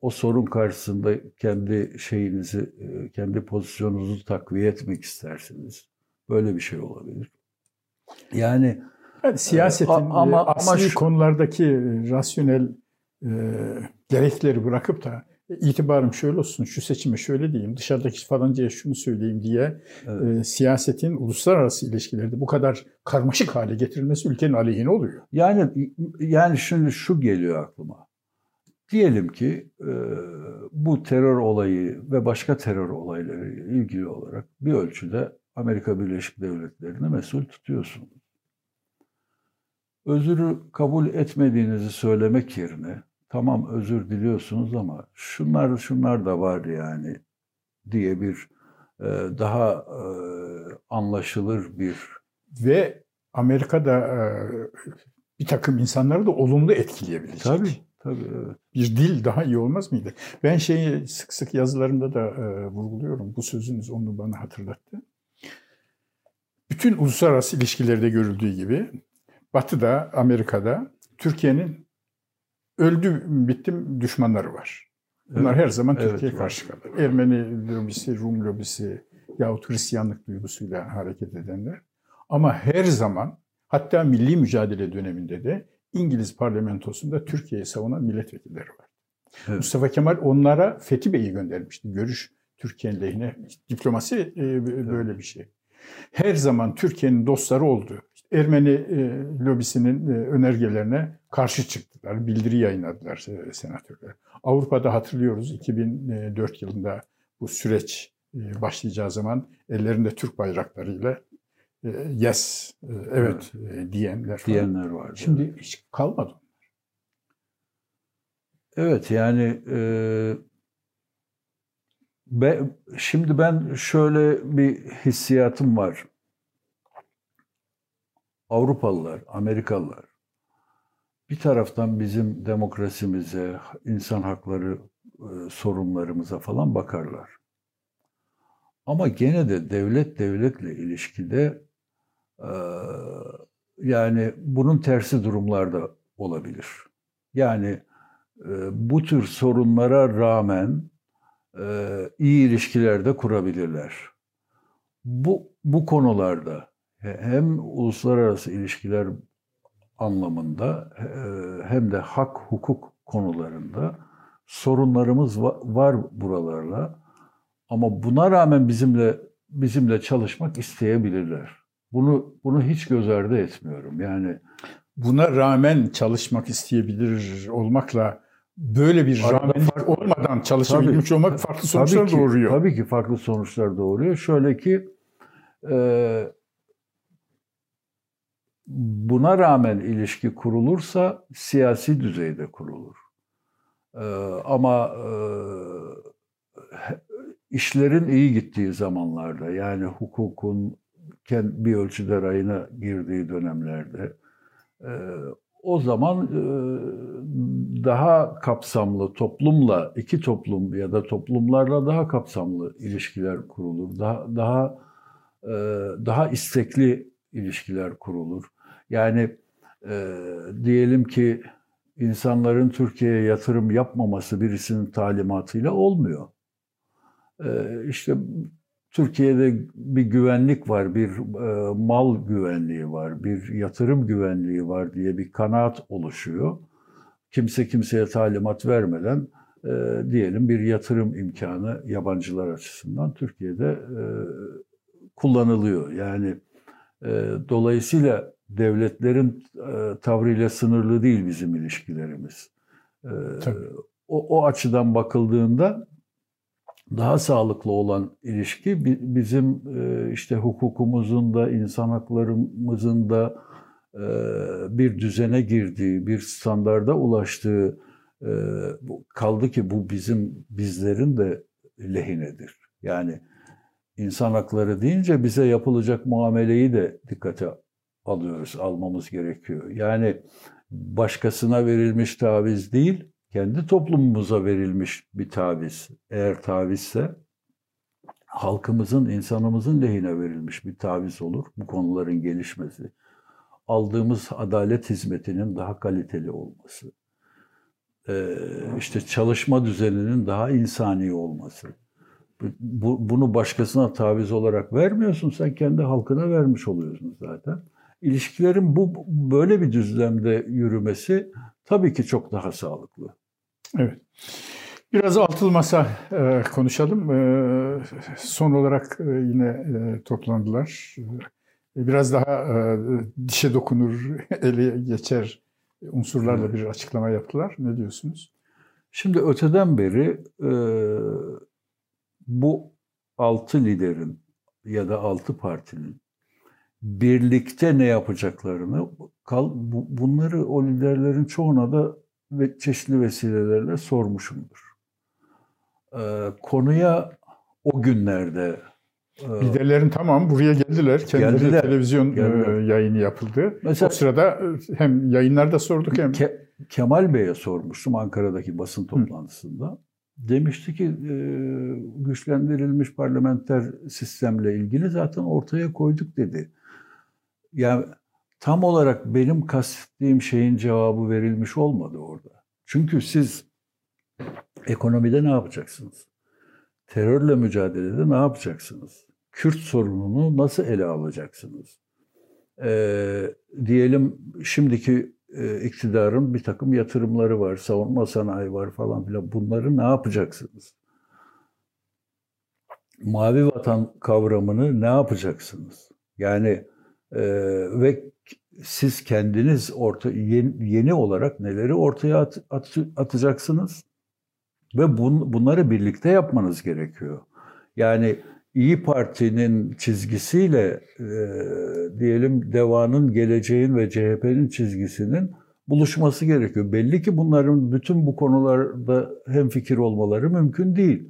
O sorun karşısında kendi şeyinizi, kendi pozisyonunuzu takviye etmek istersiniz. Böyle bir şey olabilir. Yani, yani siyasetin ama, asli ama şu, konulardaki rasyonel e, gerekleri bırakıp da itibarım şöyle olsun, şu seçime şöyle diyeyim, dışarıdaki falancaya şunu söyleyeyim diye evet. e, siyasetin uluslararası ilişkilerde bu kadar karmaşık hale getirilmesi ülkenin aleyhine oluyor. Yani yani şimdi şu geliyor aklıma. Diyelim ki e, bu terör olayı ve başka terör olayları ilgili olarak bir ölçüde Amerika Birleşik Devletleri'ni mesul tutuyorsunuz. Özürü kabul etmediğinizi söylemek yerine tamam özür diliyorsunuz ama şunlar şunlar da var yani diye bir e, daha e, anlaşılır bir ve Amerika'da e, bir takım insanları da olumlu etkileyebilecek. Tabii. Tabii evet. Bir dil daha iyi olmaz mıydı? Ben şeyi sık sık yazılarımda da vurguluyorum. Bu sözünüz onu bana hatırlattı. Bütün uluslararası ilişkilerde görüldüğü gibi Batı'da, Amerika'da Türkiye'nin öldü bittim düşmanları var. Bunlar evet, her zaman evet, Türkiye'ye karşı kalır. Ermeni lobisi, Rum lobisi yahut Hristiyanlık duygusuyla hareket edenler. Ama her zaman hatta milli mücadele döneminde de İngiliz parlamentosunda Türkiye'yi savunan milletvekilleri var. Evet. Mustafa Kemal onlara Fethi Bey'i göndermişti. Görüş Türkiye'nin lehine. Diplomasi e, böyle evet. bir şey. Her zaman Türkiye'nin dostları oldu. Ermeni e, lobisinin e, önergelerine karşı çıktılar. Bildiri yayınladılar e, senatörler. Avrupa'da hatırlıyoruz 2004 yılında bu süreç başlayacağı zaman ellerinde Türk bayraklarıyla yes, evet, evet. Diyenler falan. Diyenler vardı. Şimdi hiç kalmadı. Evet yani e, be, şimdi ben şöyle bir hissiyatım var. Avrupalılar, Amerikalılar bir taraftan bizim demokrasimize, insan hakları e, sorunlarımıza falan bakarlar. Ama gene de devlet devletle ilişkide e, yani bunun tersi durumlarda olabilir. Yani e, bu tür sorunlara rağmen iyi ilişkiler de kurabilirler. Bu, bu konularda hem uluslararası ilişkiler anlamında e, hem de hak hukuk konularında sorunlarımız var buralarla. Ama buna rağmen bizimle bizimle çalışmak isteyebilirler. Bunu bunu hiç göz ardı etmiyorum. Yani buna rağmen çalışmak isteyebilir olmakla böyle bir rağmenlik olmadan çalışabilmiş tabii, olmak farklı sonuçlar tabii ki, doğuruyor. Tabii ki farklı sonuçlar doğuruyor. Şöyle ki e, buna rağmen ilişki kurulursa siyasi düzeyde kurulur. E, ama e, işlerin iyi gittiği zamanlarda yani hukukun bir ölçüde rayına girdiği dönemlerde e, o zaman e, daha kapsamlı toplumla iki toplum ya da toplumlarla daha kapsamlı ilişkiler kurulur. Daha daha e, daha istekli ilişkiler kurulur. Yani diyelim ki insanların Türkiye'ye yatırım yapmaması birisinin talimatıyla olmuyor. İşte Türkiye'de bir güvenlik var, bir e, mal güvenliği var, bir yatırım güvenliği var diye bir kanaat oluşuyor. Kimse kimseye talimat vermeden e, diyelim bir yatırım imkanı yabancılar açısından Türkiye'de e, kullanılıyor. Yani e, dolayısıyla devletlerin e, tavrıyla sınırlı değil bizim ilişkilerimiz. E, o, o açıdan bakıldığında daha sağlıklı olan ilişki bizim e, işte hukukumuzun da insan haklarımızın da bir düzene girdiği, bir standarda ulaştığı kaldı ki bu bizim bizlerin de lehinedir. Yani insan hakları deyince bize yapılacak muameleyi de dikkate alıyoruz, almamız gerekiyor. Yani başkasına verilmiş taviz değil, kendi toplumumuza verilmiş bir taviz, eğer tavizse halkımızın, insanımızın lehine verilmiş bir taviz olur bu konuların gelişmesi. Aldığımız adalet hizmetinin daha kaliteli olması, işte çalışma düzeninin daha insani olması. Bu, bunu başkasına taviz olarak vermiyorsun, sen kendi halkına vermiş oluyorsun zaten. İlişkilerin bu böyle bir düzlemde yürümesi tabii ki çok daha sağlıklı. Evet. Biraz altılı masa e, konuşalım. E, son olarak e, yine e, toplandılar. E, biraz daha e, dişe dokunur, [LAUGHS] ele geçer unsurlarla bir açıklama yaptılar. Ne diyorsunuz? Şimdi öteden beri e, bu altı liderin ya da altı partinin birlikte ne yapacaklarını, kal, bu, bunları o liderlerin çoğuna da ve çeşitli vesilelerle sormuşumdur. Ee, konuya o günlerde e, Liderlerin tamam buraya geldiler. Kendileri geldiler, televizyon e, geldiler. yayını yapıldı. Mesela, o sırada e, hem yayınlarda sorduk hem... Ke, Kemal Bey'e sormuştum Ankara'daki basın toplantısında. Hı. Demişti ki güçlendirilmiş parlamenter sistemle ilgili zaten ortaya koyduk dedi. Yani tam olarak benim kastettiğim şeyin cevabı verilmiş olmadı orada. Çünkü siz ekonomide ne yapacaksınız? Terörle mücadelede ne yapacaksınız? Kürt sorununu nasıl ele alacaksınız? Ee, diyelim şimdiki e, iktidarın bir takım yatırımları var, savunma sanayi var falan filan. Bunları ne yapacaksınız? Mavi vatan kavramını ne yapacaksınız? Yani ve siz kendiniz orta yeni, yeni olarak neleri ortaya at, at, atacaksınız ve bun, bunları birlikte yapmanız gerekiyor. Yani İyi Parti'nin çizgisiyle e, diyelim Deva'nın, Geleceğin ve CHP'nin çizgisinin buluşması gerekiyor. Belli ki bunların bütün bu konularda hem fikir olmaları mümkün değil.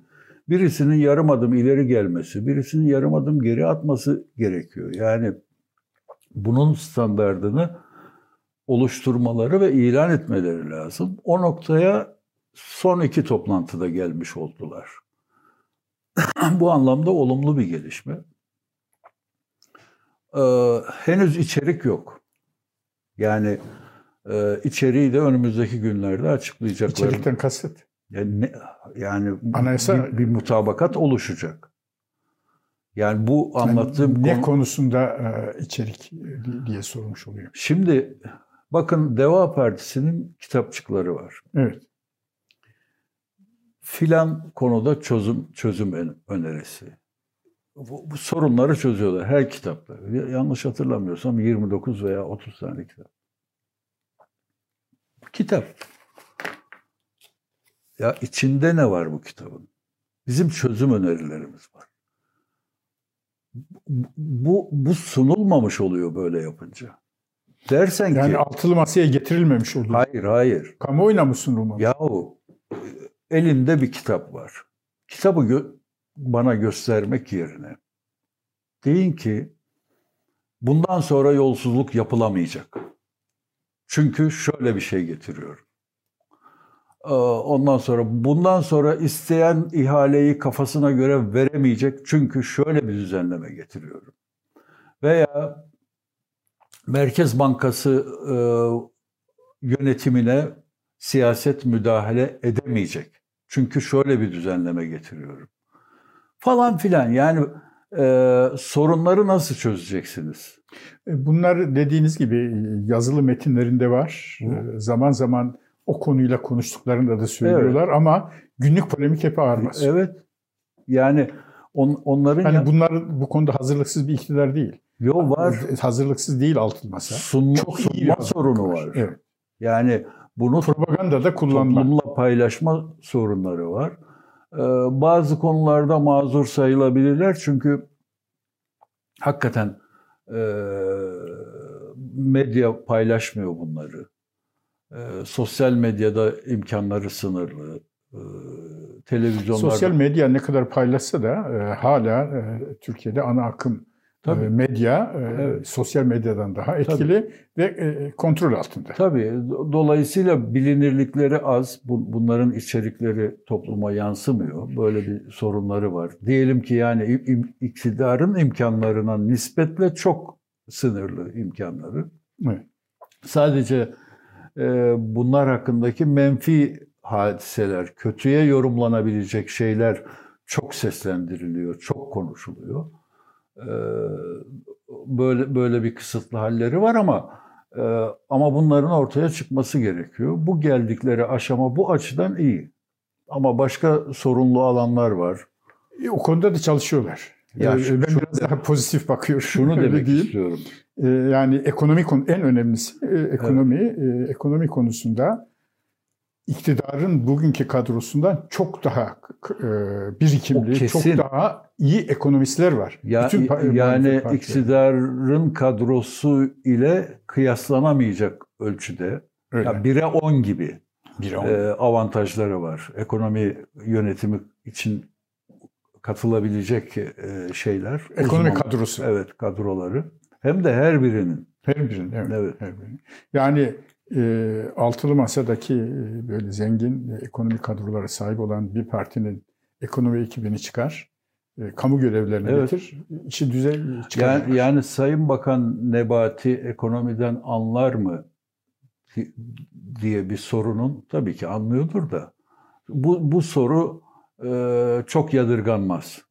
Birisinin yarım adım ileri gelmesi, birisinin yarım adım geri atması gerekiyor. Yani bunun standardını oluşturmaları ve ilan etmeleri lazım. O noktaya son iki toplantıda gelmiş oldular. [CLEARS THROAT] Bu anlamda olumlu bir gelişme. Ee, henüz içerik yok. Yani e, içeriği de önümüzdeki günlerde açıklayacaklar. İçerikten kastet. Yani, yani Anayasa... bir, bir mutabakat oluşacak. Yani bu anlattığım yani ne konu... konusunda e, içerik diye sormuş oluyor. Şimdi bakın Deva Partisi'nin kitapçıkları var. Evet. filan konuda çözüm çözüm önerisi. Bu, bu sorunları çözüyorlar her kitapta. Yanlış hatırlamıyorsam 29 veya 30 tane kitap. Kitap. Ya içinde ne var bu kitabın? Bizim çözüm önerilerimiz var. Bu, bu sunulmamış oluyor böyle yapınca. Dersen yani ki... altılı masaya getirilmemiş oluyor. Hayır, hayır. Kamuoyuna mı sunulmamış? Yahu elinde bir kitap var. Kitabı gö- bana göstermek yerine deyin ki bundan sonra yolsuzluk yapılamayacak. Çünkü şöyle bir şey getiriyor. Ee, ondan sonra bundan sonra isteyen ihaleyi kafasına göre veremeyecek çünkü şöyle bir düzenleme getiriyorum. Veya Merkez Bankası e, yönetimine siyaset müdahale edemeyecek. Çünkü şöyle bir düzenleme getiriyorum. Falan filan yani e, sorunları nasıl çözeceksiniz? E, bunlar dediğiniz gibi yazılı metinlerinde var. Hı. Zaman zaman o konuyla konuştuklarında da söylüyorlar evet. ama günlük polemik hep ağır basıyor. Evet. Yani on, onların... Hani ya... bunlar bu konuda hazırlıksız bir iktidar değil. Yo var. Hazırlıksız değil altılı masa. Sunma, Çok sunma sorunu var. var. Evet. Yani bunu propaganda da kullanma. Toplumla paylaşma sorunları var. Ee, bazı konularda mazur sayılabilirler çünkü hakikaten e, medya paylaşmıyor bunları. E, sosyal medyada imkanları sınırlı. E, televizyonlarda... Sosyal medya ne kadar paylaşsa da e, hala e, Türkiye'de ana akım Tabii. medya evet. sosyal medyadan daha etkili Tabii. ve kontrol altında. Tabii. Dolayısıyla bilinirlikleri az. Bunların içerikleri topluma yansımıyor. Böyle bir sorunları var. Diyelim ki yani iktidarın imkanlarına nispetle çok sınırlı imkanları. Evet. Sadece bunlar hakkındaki menfi hadiseler, kötüye yorumlanabilecek şeyler çok seslendiriliyor, çok konuşuluyor. Ee, böyle böyle bir kısıtlı halleri var ama e, ama bunların ortaya çıkması gerekiyor. Bu geldikleri aşama bu açıdan iyi. Ama başka sorunlu alanlar var. E, o konuda da çalışıyorlar. Ya ee, ben biraz daha pozitif bakıyorum. Şunu [LAUGHS] demek istiyorum. Ee, yani ekonomi konu en önemlisi e, ekonomi evet. ekonomi konusunda iktidarın bugünkü kadrosundan çok daha e, birikimli, çok daha iyi ekonomistler var. Ya, Bütün yani iktidarın kadrosu ile kıyaslanamayacak ölçüde. Öyle. Ya 1'e 10 gibi 1'e 10. E, avantajları var. Ekonomi yönetimi için katılabilecek e, şeyler. Ekonomi uzman, kadrosu. Evet, kadroları. Hem de her birinin. Her birinin, evet. evet. Her birinin. Yani e, altılı masadaki e, böyle zengin e, ekonomi kadrolara sahip olan bir partinin ekonomi ekibini çıkar, e, kamu görevlerini evet. getir, işi düze çıkar. Yani, yani Sayın Bakan Nebati ekonomiden anlar mı diye bir sorunun tabii ki anlıyordur da bu, bu soru e, çok yadırganmaz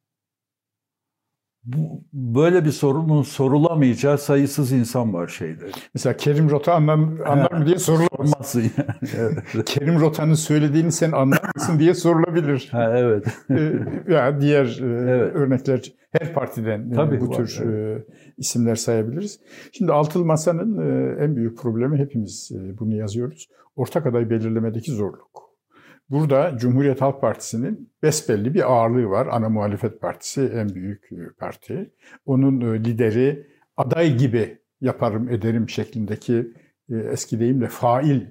bu, böyle bir sorunun sorulamayacağı sayısız insan var şeyde. Mesela Kerim Rota anlar, anlar mı diye sorulamaz. yani. [LAUGHS] Evet. Kerim Rota'nın söylediğini sen anlar mısın diye sorulabilir. Ha, evet. Ee, ya diğer e, evet. örnekler her partiden e, Tabii bu var, tür evet. isimler sayabiliriz. Şimdi Altılı Masa'nın en büyük problemi hepimiz bunu yazıyoruz. Ortak aday belirlemedeki zorluk. Burada Cumhuriyet Halk Partisi'nin besbelli bir ağırlığı var. Ana muhalefet partisi en büyük e, parti. Onun e, lideri aday gibi yaparım ederim şeklindeki e, eski deyimle fail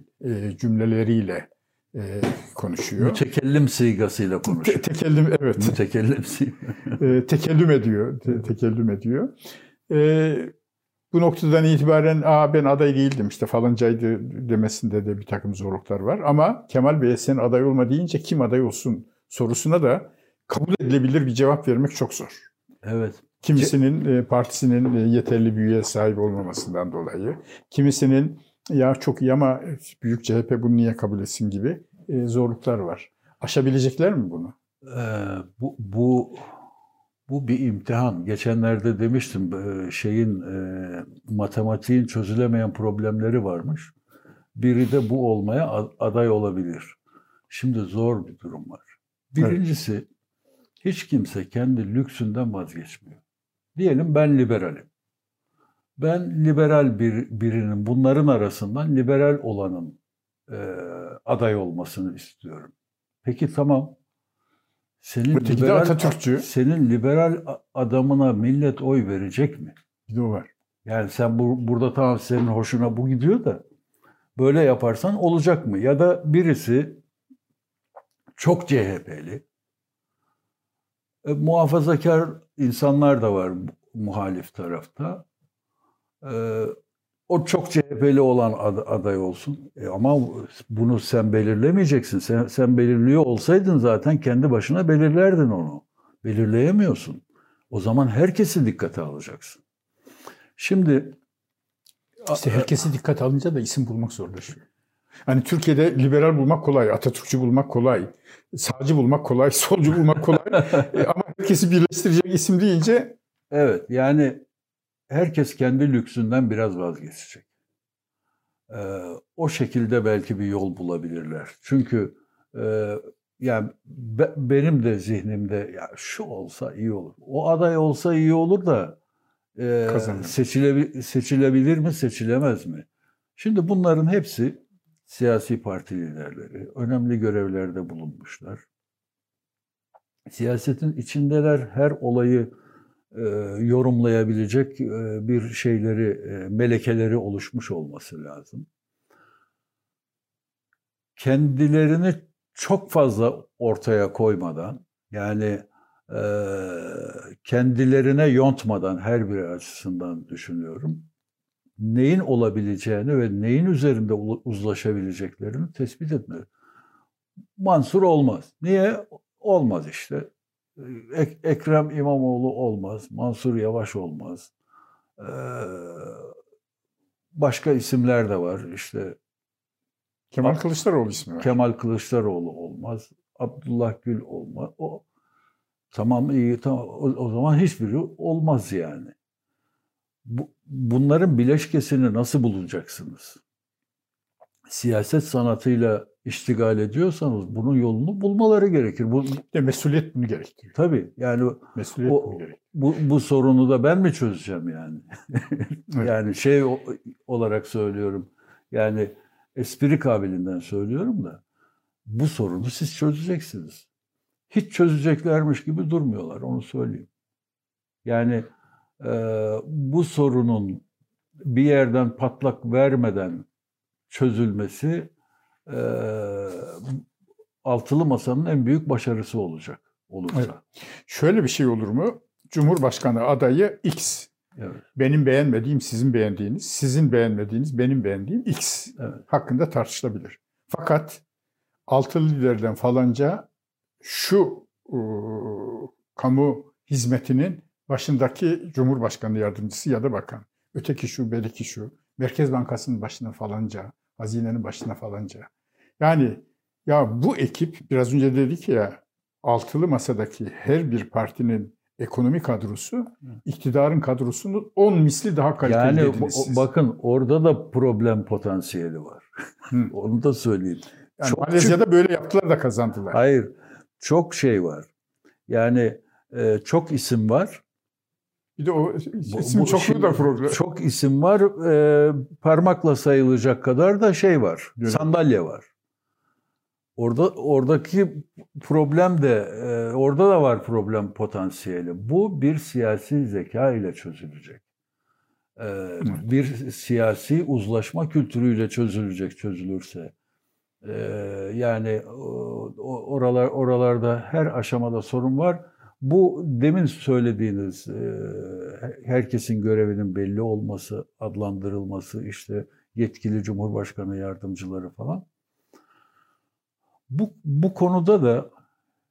cümleleriyle konuşuyor. Mütekellim sigasıyla konuşuyor. Te- tekellim evet. Mütekellim tekellüm ediyor. Te- tekellüm ediyor. Bu noktadan itibaren Aa, ben aday değildim işte falancaydı demesinde de bir takım zorluklar var. Ama Kemal Bey'e sen aday olma deyince kim aday olsun sorusuna da kabul edilebilir bir cevap vermek çok zor. Evet. Kimisinin e, partisinin e, yeterli büyüye sahip olmamasından dolayı, kimisinin ya çok iyi ama büyük CHP bunu niye kabul etsin gibi e, zorluklar var. Aşabilecekler mi bunu? Ee, bu, bu bu bir imtihan. Geçenlerde demiştim şeyin e, matematiğin çözülemeyen problemleri varmış. Biri de bu olmaya aday olabilir. Şimdi zor bir durum var. Birincisi hiç kimse kendi lüksünden vazgeçmiyor. Diyelim ben liberalim. Ben liberal bir birinin bunların arasından liberal olanın e, aday olmasını istiyorum. Peki tamam. Senin Öteki de liberal, Atatürkçü. senin liberal adamına millet oy verecek mi? Bir de o var. Yani sen bu, burada tamam senin hoşuna bu gidiyor da böyle yaparsan olacak mı? Ya da birisi çok CHP'li. E, muhafazakar insanlar da var muhalif tarafta. E, o çok CHP'li olan ad- aday olsun. E, ama bunu sen belirlemeyeceksin. Sen, sen belirliyor olsaydın zaten kendi başına belirlerdin onu. Belirleyemiyorsun. O zaman herkesi dikkate alacaksın. Şimdi İşte herkesi dikkat alınca da isim bulmak zorlaşıyor. Hani Türkiye'de liberal bulmak kolay, Atatürkçü bulmak kolay, sağcı bulmak kolay, [LAUGHS] solcu bulmak kolay. E, Ama herkesi birleştirecek isim deyince Evet yani herkes kendi lüksünden biraz vazgeçecek. Ee, o şekilde belki bir yol bulabilirler. Çünkü e, yani be- benim de zihnimde ya şu olsa iyi olur. O aday olsa iyi olur da e, Kazanır. seçilebi- seçilebilir mi seçilemez mi? Şimdi bunların hepsi siyasi parti liderleri. Önemli görevlerde bulunmuşlar. Siyasetin içindeler her olayı yorumlayabilecek e, bir şeyleri, e, melekeleri oluşmuş olması lazım. Kendilerini çok fazla ortaya koymadan, yani e, kendilerine yontmadan her biri açısından düşünüyorum. Neyin olabileceğini ve neyin üzerinde uzlaşabileceklerini tespit etmeli. Mansur olmaz. Niye? Olmaz işte. Ek- Ekrem İmamoğlu olmaz, Mansur Yavaş olmaz. Ee, başka isimler de var. İşte Kemal Kılıçdaroğlu ismi var. Kemal Kılıçdaroğlu olmaz, Abdullah Gül olmaz. O tamam iyi tamam o, o zaman hiçbiri olmaz yani. Bu, bunların bileşkesini nasıl bulacaksınız? Siyaset sanatıyla iştigal ediyorsanız bunun yolunu bulmaları gerekir. Bu De mesuliyet bunu gerektiriyor. tabii yani Mesuliyet O- bu, bu sorunu da ben mi çözeceğim yani? [LAUGHS] Evet. yani şey olarak söylüyorum. Yani espri kabiliğinden söylüyorum da bu sorunu siz çözeceksiniz. Hiç çözeceklermiş gibi durmuyorlar onu söyleyeyim. Yani e, bu sorunun bir yerden patlak vermeden çözülmesi e, altılı masanın en büyük başarısı olacak olursa. Evet. Şöyle bir şey olur mu? Cumhurbaşkanı adayı X. Evet. Benim beğenmediğim sizin beğendiğiniz, sizin beğenmediğiniz benim beğendiğim X Evet. hakkında tartışılabilir. Fakat altılı liderden falanca şu e, kamu hizmetinin başındaki Cumhurbaşkanı yardımcısı ya da bakan. Öteki şu, belki şu. Merkez Bankası'nın başına falanca, hazinenin başına falanca. Yani ya bu ekip biraz önce dedik ya altılı masadaki her bir partinin ekonomi kadrosu iktidarın kadrosunun 10 misli daha kaliteli Yani dediniz bu- siz. bakın orada da problem potansiyeli var. [LAUGHS] Onu da söyleyeyim. Yani çok Malezya'da böyle yaptılar da kazandılar. Hayır, çok şey var. Yani e, çok isim var. Bir de o Bu- isim bu çokluğu şimdi da problem. Çok isim var. e, parmakla sayılacak kadar da şey var. Yönetim. Sandalye var. Orada oradaki problem de e, orada da var problem potansiyeli. Bu bir siyasi zeka ile çözülecek. E, bir siyasi uzlaşma kültürüyle çözülecek çözülürse. E, yani o- oralar oralarda her aşamada sorun var. Bu demin söylediğiniz e, herkesin görevinin belli olması, adlandırılması, işte yetkili cumhurbaşkanı yardımcıları falan. Bu, bu konuda da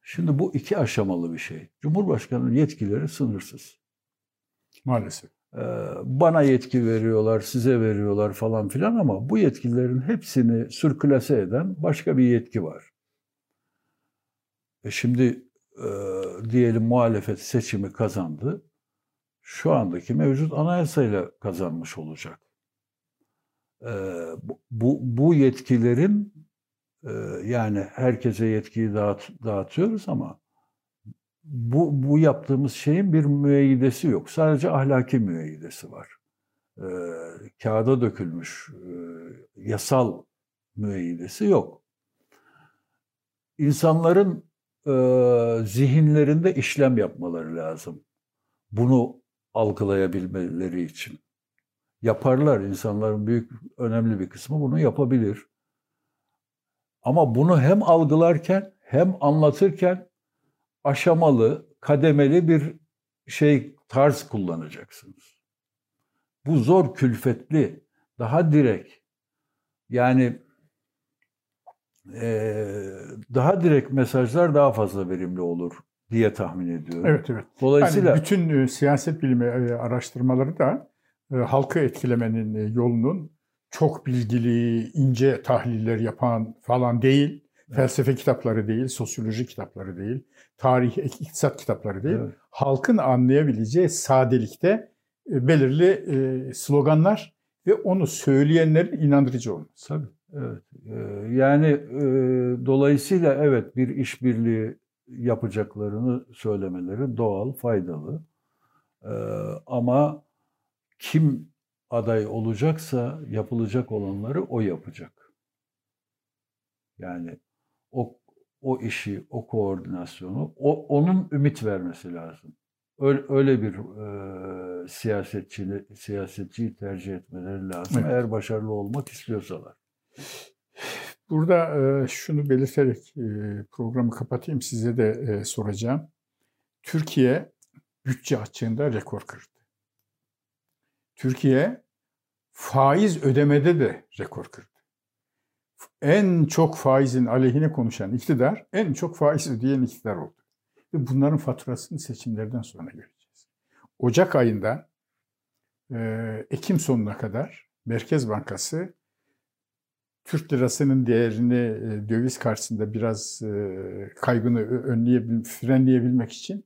şimdi bu iki aşamalı bir şey. Cumhurbaşkanının yetkileri sınırsız. Maalesef. Ee, bana yetki veriyorlar, size veriyorlar falan filan ama bu yetkilerin hepsini sürklase eden başka bir yetki var. E şimdi e, diyelim muhalefet seçimi kazandı. Şu andaki mevcut anayasayla kazanmış olacak. E, bu, bu, yetkilerin yani herkese yetkiyi dağıt, dağıtıyoruz ama bu, bu yaptığımız şeyin bir müeyyidesi yok. Sadece ahlaki müeyyidesi var. E, kağıda dökülmüş e, yasal müeyyidesi yok. İnsanların e, zihinlerinde işlem yapmaları lazım. Bunu algılayabilmeleri için. Yaparlar. insanların büyük, önemli bir kısmı bunu yapabilir. Ama bunu hem algılarken hem anlatırken aşamalı, kademeli bir şey tarz kullanacaksınız. Bu zor, külfetli, daha direkt. Yani e, daha direkt mesajlar daha fazla verimli olur diye tahmin ediyorum. Evet, evet. Dolayısıyla yani bütün e, siyaset bilimi e, araştırmaları da e, halkı etkilemenin e, yolunun çok bilgili, ince tahliller yapan falan değil. Evet. Felsefe kitapları değil, sosyoloji kitapları değil, tarih, iktisat kitapları değil. Evet. Halkın anlayabileceği sadelikte e, belirli e, sloganlar ve onu söyleyenlerin inandırıcı olması. Tabii. Evet. Yani e, dolayısıyla evet bir işbirliği yapacaklarını söylemeleri doğal, faydalı. E, ama kim aday olacaksa yapılacak olanları o yapacak. Yani o o işi, o koordinasyonu, o onun ümit vermesi lazım. Öyle, öyle bir e, siyasetçi siyasetçiyi tercih etmeleri lazım. Evet. Eğer başarılı olmak istiyorsalar. Burada e, şunu belirterek e, programı kapatayım. Size de e, soracağım. Türkiye bütçe açığında rekor kırdı. Türkiye faiz ödemede de rekor kırdı. En çok faizin aleyhine konuşan iktidar, en çok faiz ödeyen iktidar oldu. Ve bunların faturasını seçimlerden sonra göreceğiz. Ocak ayında Ekim sonuna kadar Merkez Bankası Türk lirasının değerini e, döviz karşısında biraz e, kaybını önleyebil, frenleyebilmek için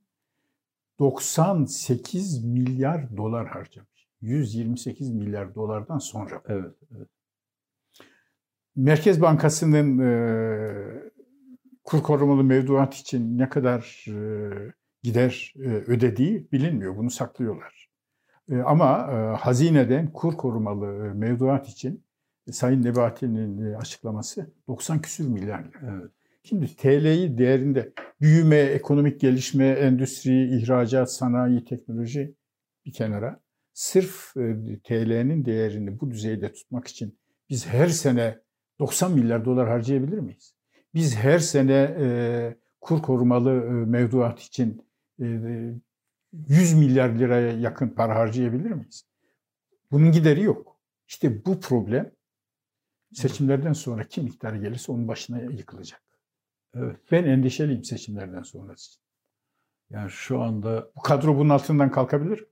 98 milyar dolar harcamış. 128 milyar dolardan sonra. Evet, evet. Merkez Bankası'nın e, kur korumalı mevduat için ne kadar e, gider e, ödediği bilinmiyor. Bunu saklıyorlar. E, ama e, hazineden kur korumalı e, mevduat için Sayın Nebati'nin e, açıklaması 90 küsür milyar lira. Evet. Şimdi TL'yi değerinde büyüme, ekonomik gelişme, endüstri, ihracat, sanayi, teknoloji bir kenara. Sırf e, TL'nin değerini bu düzeyde tutmak için biz her sene 90 milyar dolar harcayabilir miyiz? Biz her sene e, kur korumalı e, mevduat için e, 100 milyar liraya yakın para harcayabilir miyiz? Bunun gideri yok. İşte bu problem Seçimlerden sonra kim iktidara gelirse onun başına yıkılacak. Evet. Ben endişeliyim seçimlerden sonrası için. Yani şu anda... Bu kadro bunun altından kalkabilir.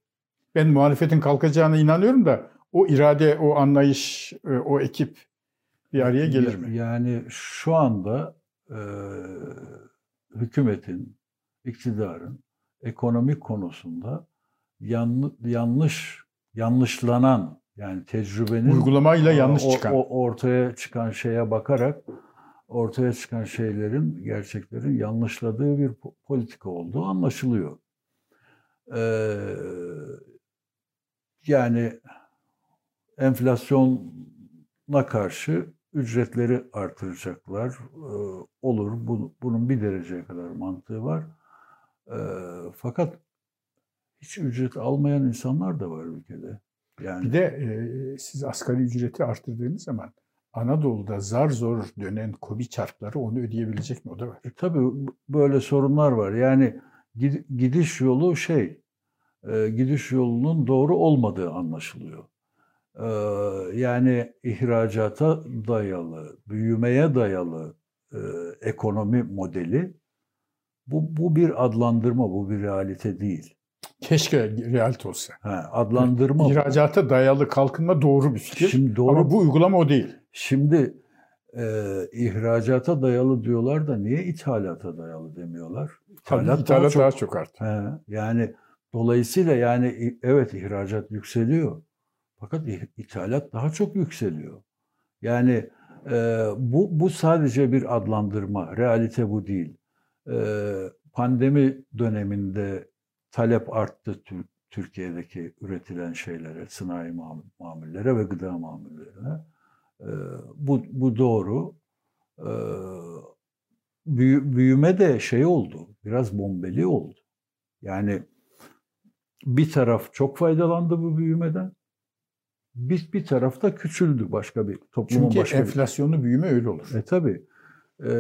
Ben muhalefetin kalkacağına inanıyorum da o irade, o anlayış, e, o ekip bir araya gelir mi? Yani şu anda e, hükümetin, iktidarın ekonomik konusunda yanlış, yanlışlanan yani tecrübenin uygulamayla yanlış çıkan. O, ortaya çıkan şeye bakarak ortaya çıkan şeylerin, gerçeklerin yanlışladığı bir politika olduğu anlaşılıyor. Ee, yani enflasyona karşı ücretleri artıracaklar. Ee, olur. Bu, bunun bir dereceye kadar mantığı var. Ee, fakat hiç ücret almayan insanlar da var ülkede. Yani... Bir de e, siz asgari ücreti arttırdığınız zaman Anadolu'da zar zor dönen kobi çarkları onu ödeyebilecek mi? O da var. E, tabii böyle sorunlar var. Yani gidiş yolu şey, e, gidiş yolunun doğru olmadığı anlaşılıyor. E, yani ihracata dayalı, büyümeye dayalı e, ekonomi modeli bu, bu bir adlandırma, bu bir realite değil. Keşke realite olsa. Ha, adlandırma. İhracata dayalı kalkınma doğru bir fikir. Şimdi doğru, Ama bu uygulama o değil. Şimdi e, ihracata dayalı diyorlar da niye ithalata dayalı demiyorlar? İthalat, Tabii, ithalat daha çok, daha çok arttı. He, yani dolayısıyla yani evet ihracat yükseliyor. Fakat ithalat daha çok yükseliyor. Yani Ee, bu, bu sadece bir adlandırma. Realite bu değil. Ee, pandemi döneminde talep arttı Tür- Türkiye'deki üretilen şeylere, sanayi mam- mamullere ve gıda mamullerine. Ee, bu, bu doğru. Ee, büyü- büyüme de şey oldu, biraz bombeli oldu. Yani bir taraf çok faydalandı bu büyümeden, bir, bir taraf da küçüldü başka bir toplumun Çünkü başka bir enflasyonlu büyüme öyle olur. e tabii. Ee,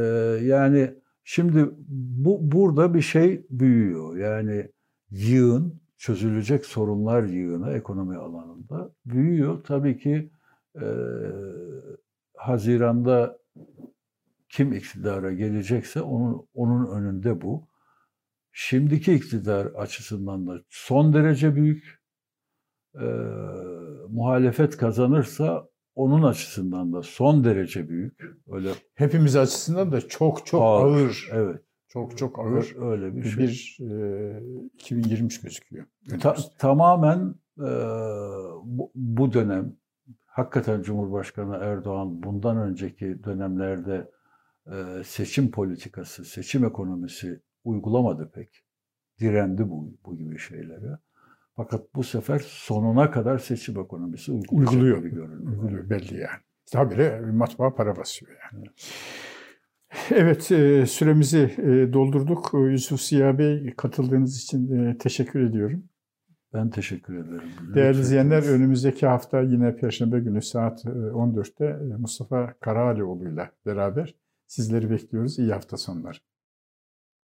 yani şimdi bu burada bir şey büyüyor. Yani yığın, çözülecek sorunlar yığını ekonomi alanında büyüyor. Tabii ki e, Haziran'da kim iktidara gelecekse onun onun önünde bu. Şimdiki iktidar açısından da son derece büyük. E, muhalefet kazanırsa onun açısından da son derece büyük. Öyle Hepimiz açısından da çok çok Ağır, ağır. evet. Çok çok ağır Öyle bir bir, şey. e, 2023 gözüküyor. Ta- tamamen e, bu, bu dönem hakikaten Cumhurbaşkanı Erdoğan bundan önceki dönemlerde e, seçim politikası, seçim ekonomisi uygulamadı pek. Direndi bu, bu gibi şeylere. Fakat bu sefer sonuna kadar seçim ekonomisi Uyguluyor. gibi görünüyor. Uyguluyor belli yani. Habire matbaa para basıyor yani. Evet, e, süremizi e, doldurduk. E, Yusuf Ziya Bey katıldığınız için teşekkür ediyorum. Ben teşekkür ederim. Değerli izleyenler önümüzdeki hafta yine Perşembe günü saat e, 14'te e, Mustafa Karahalioğlu'yla beraber sizleri bekliyoruz. İyi hafta sonları.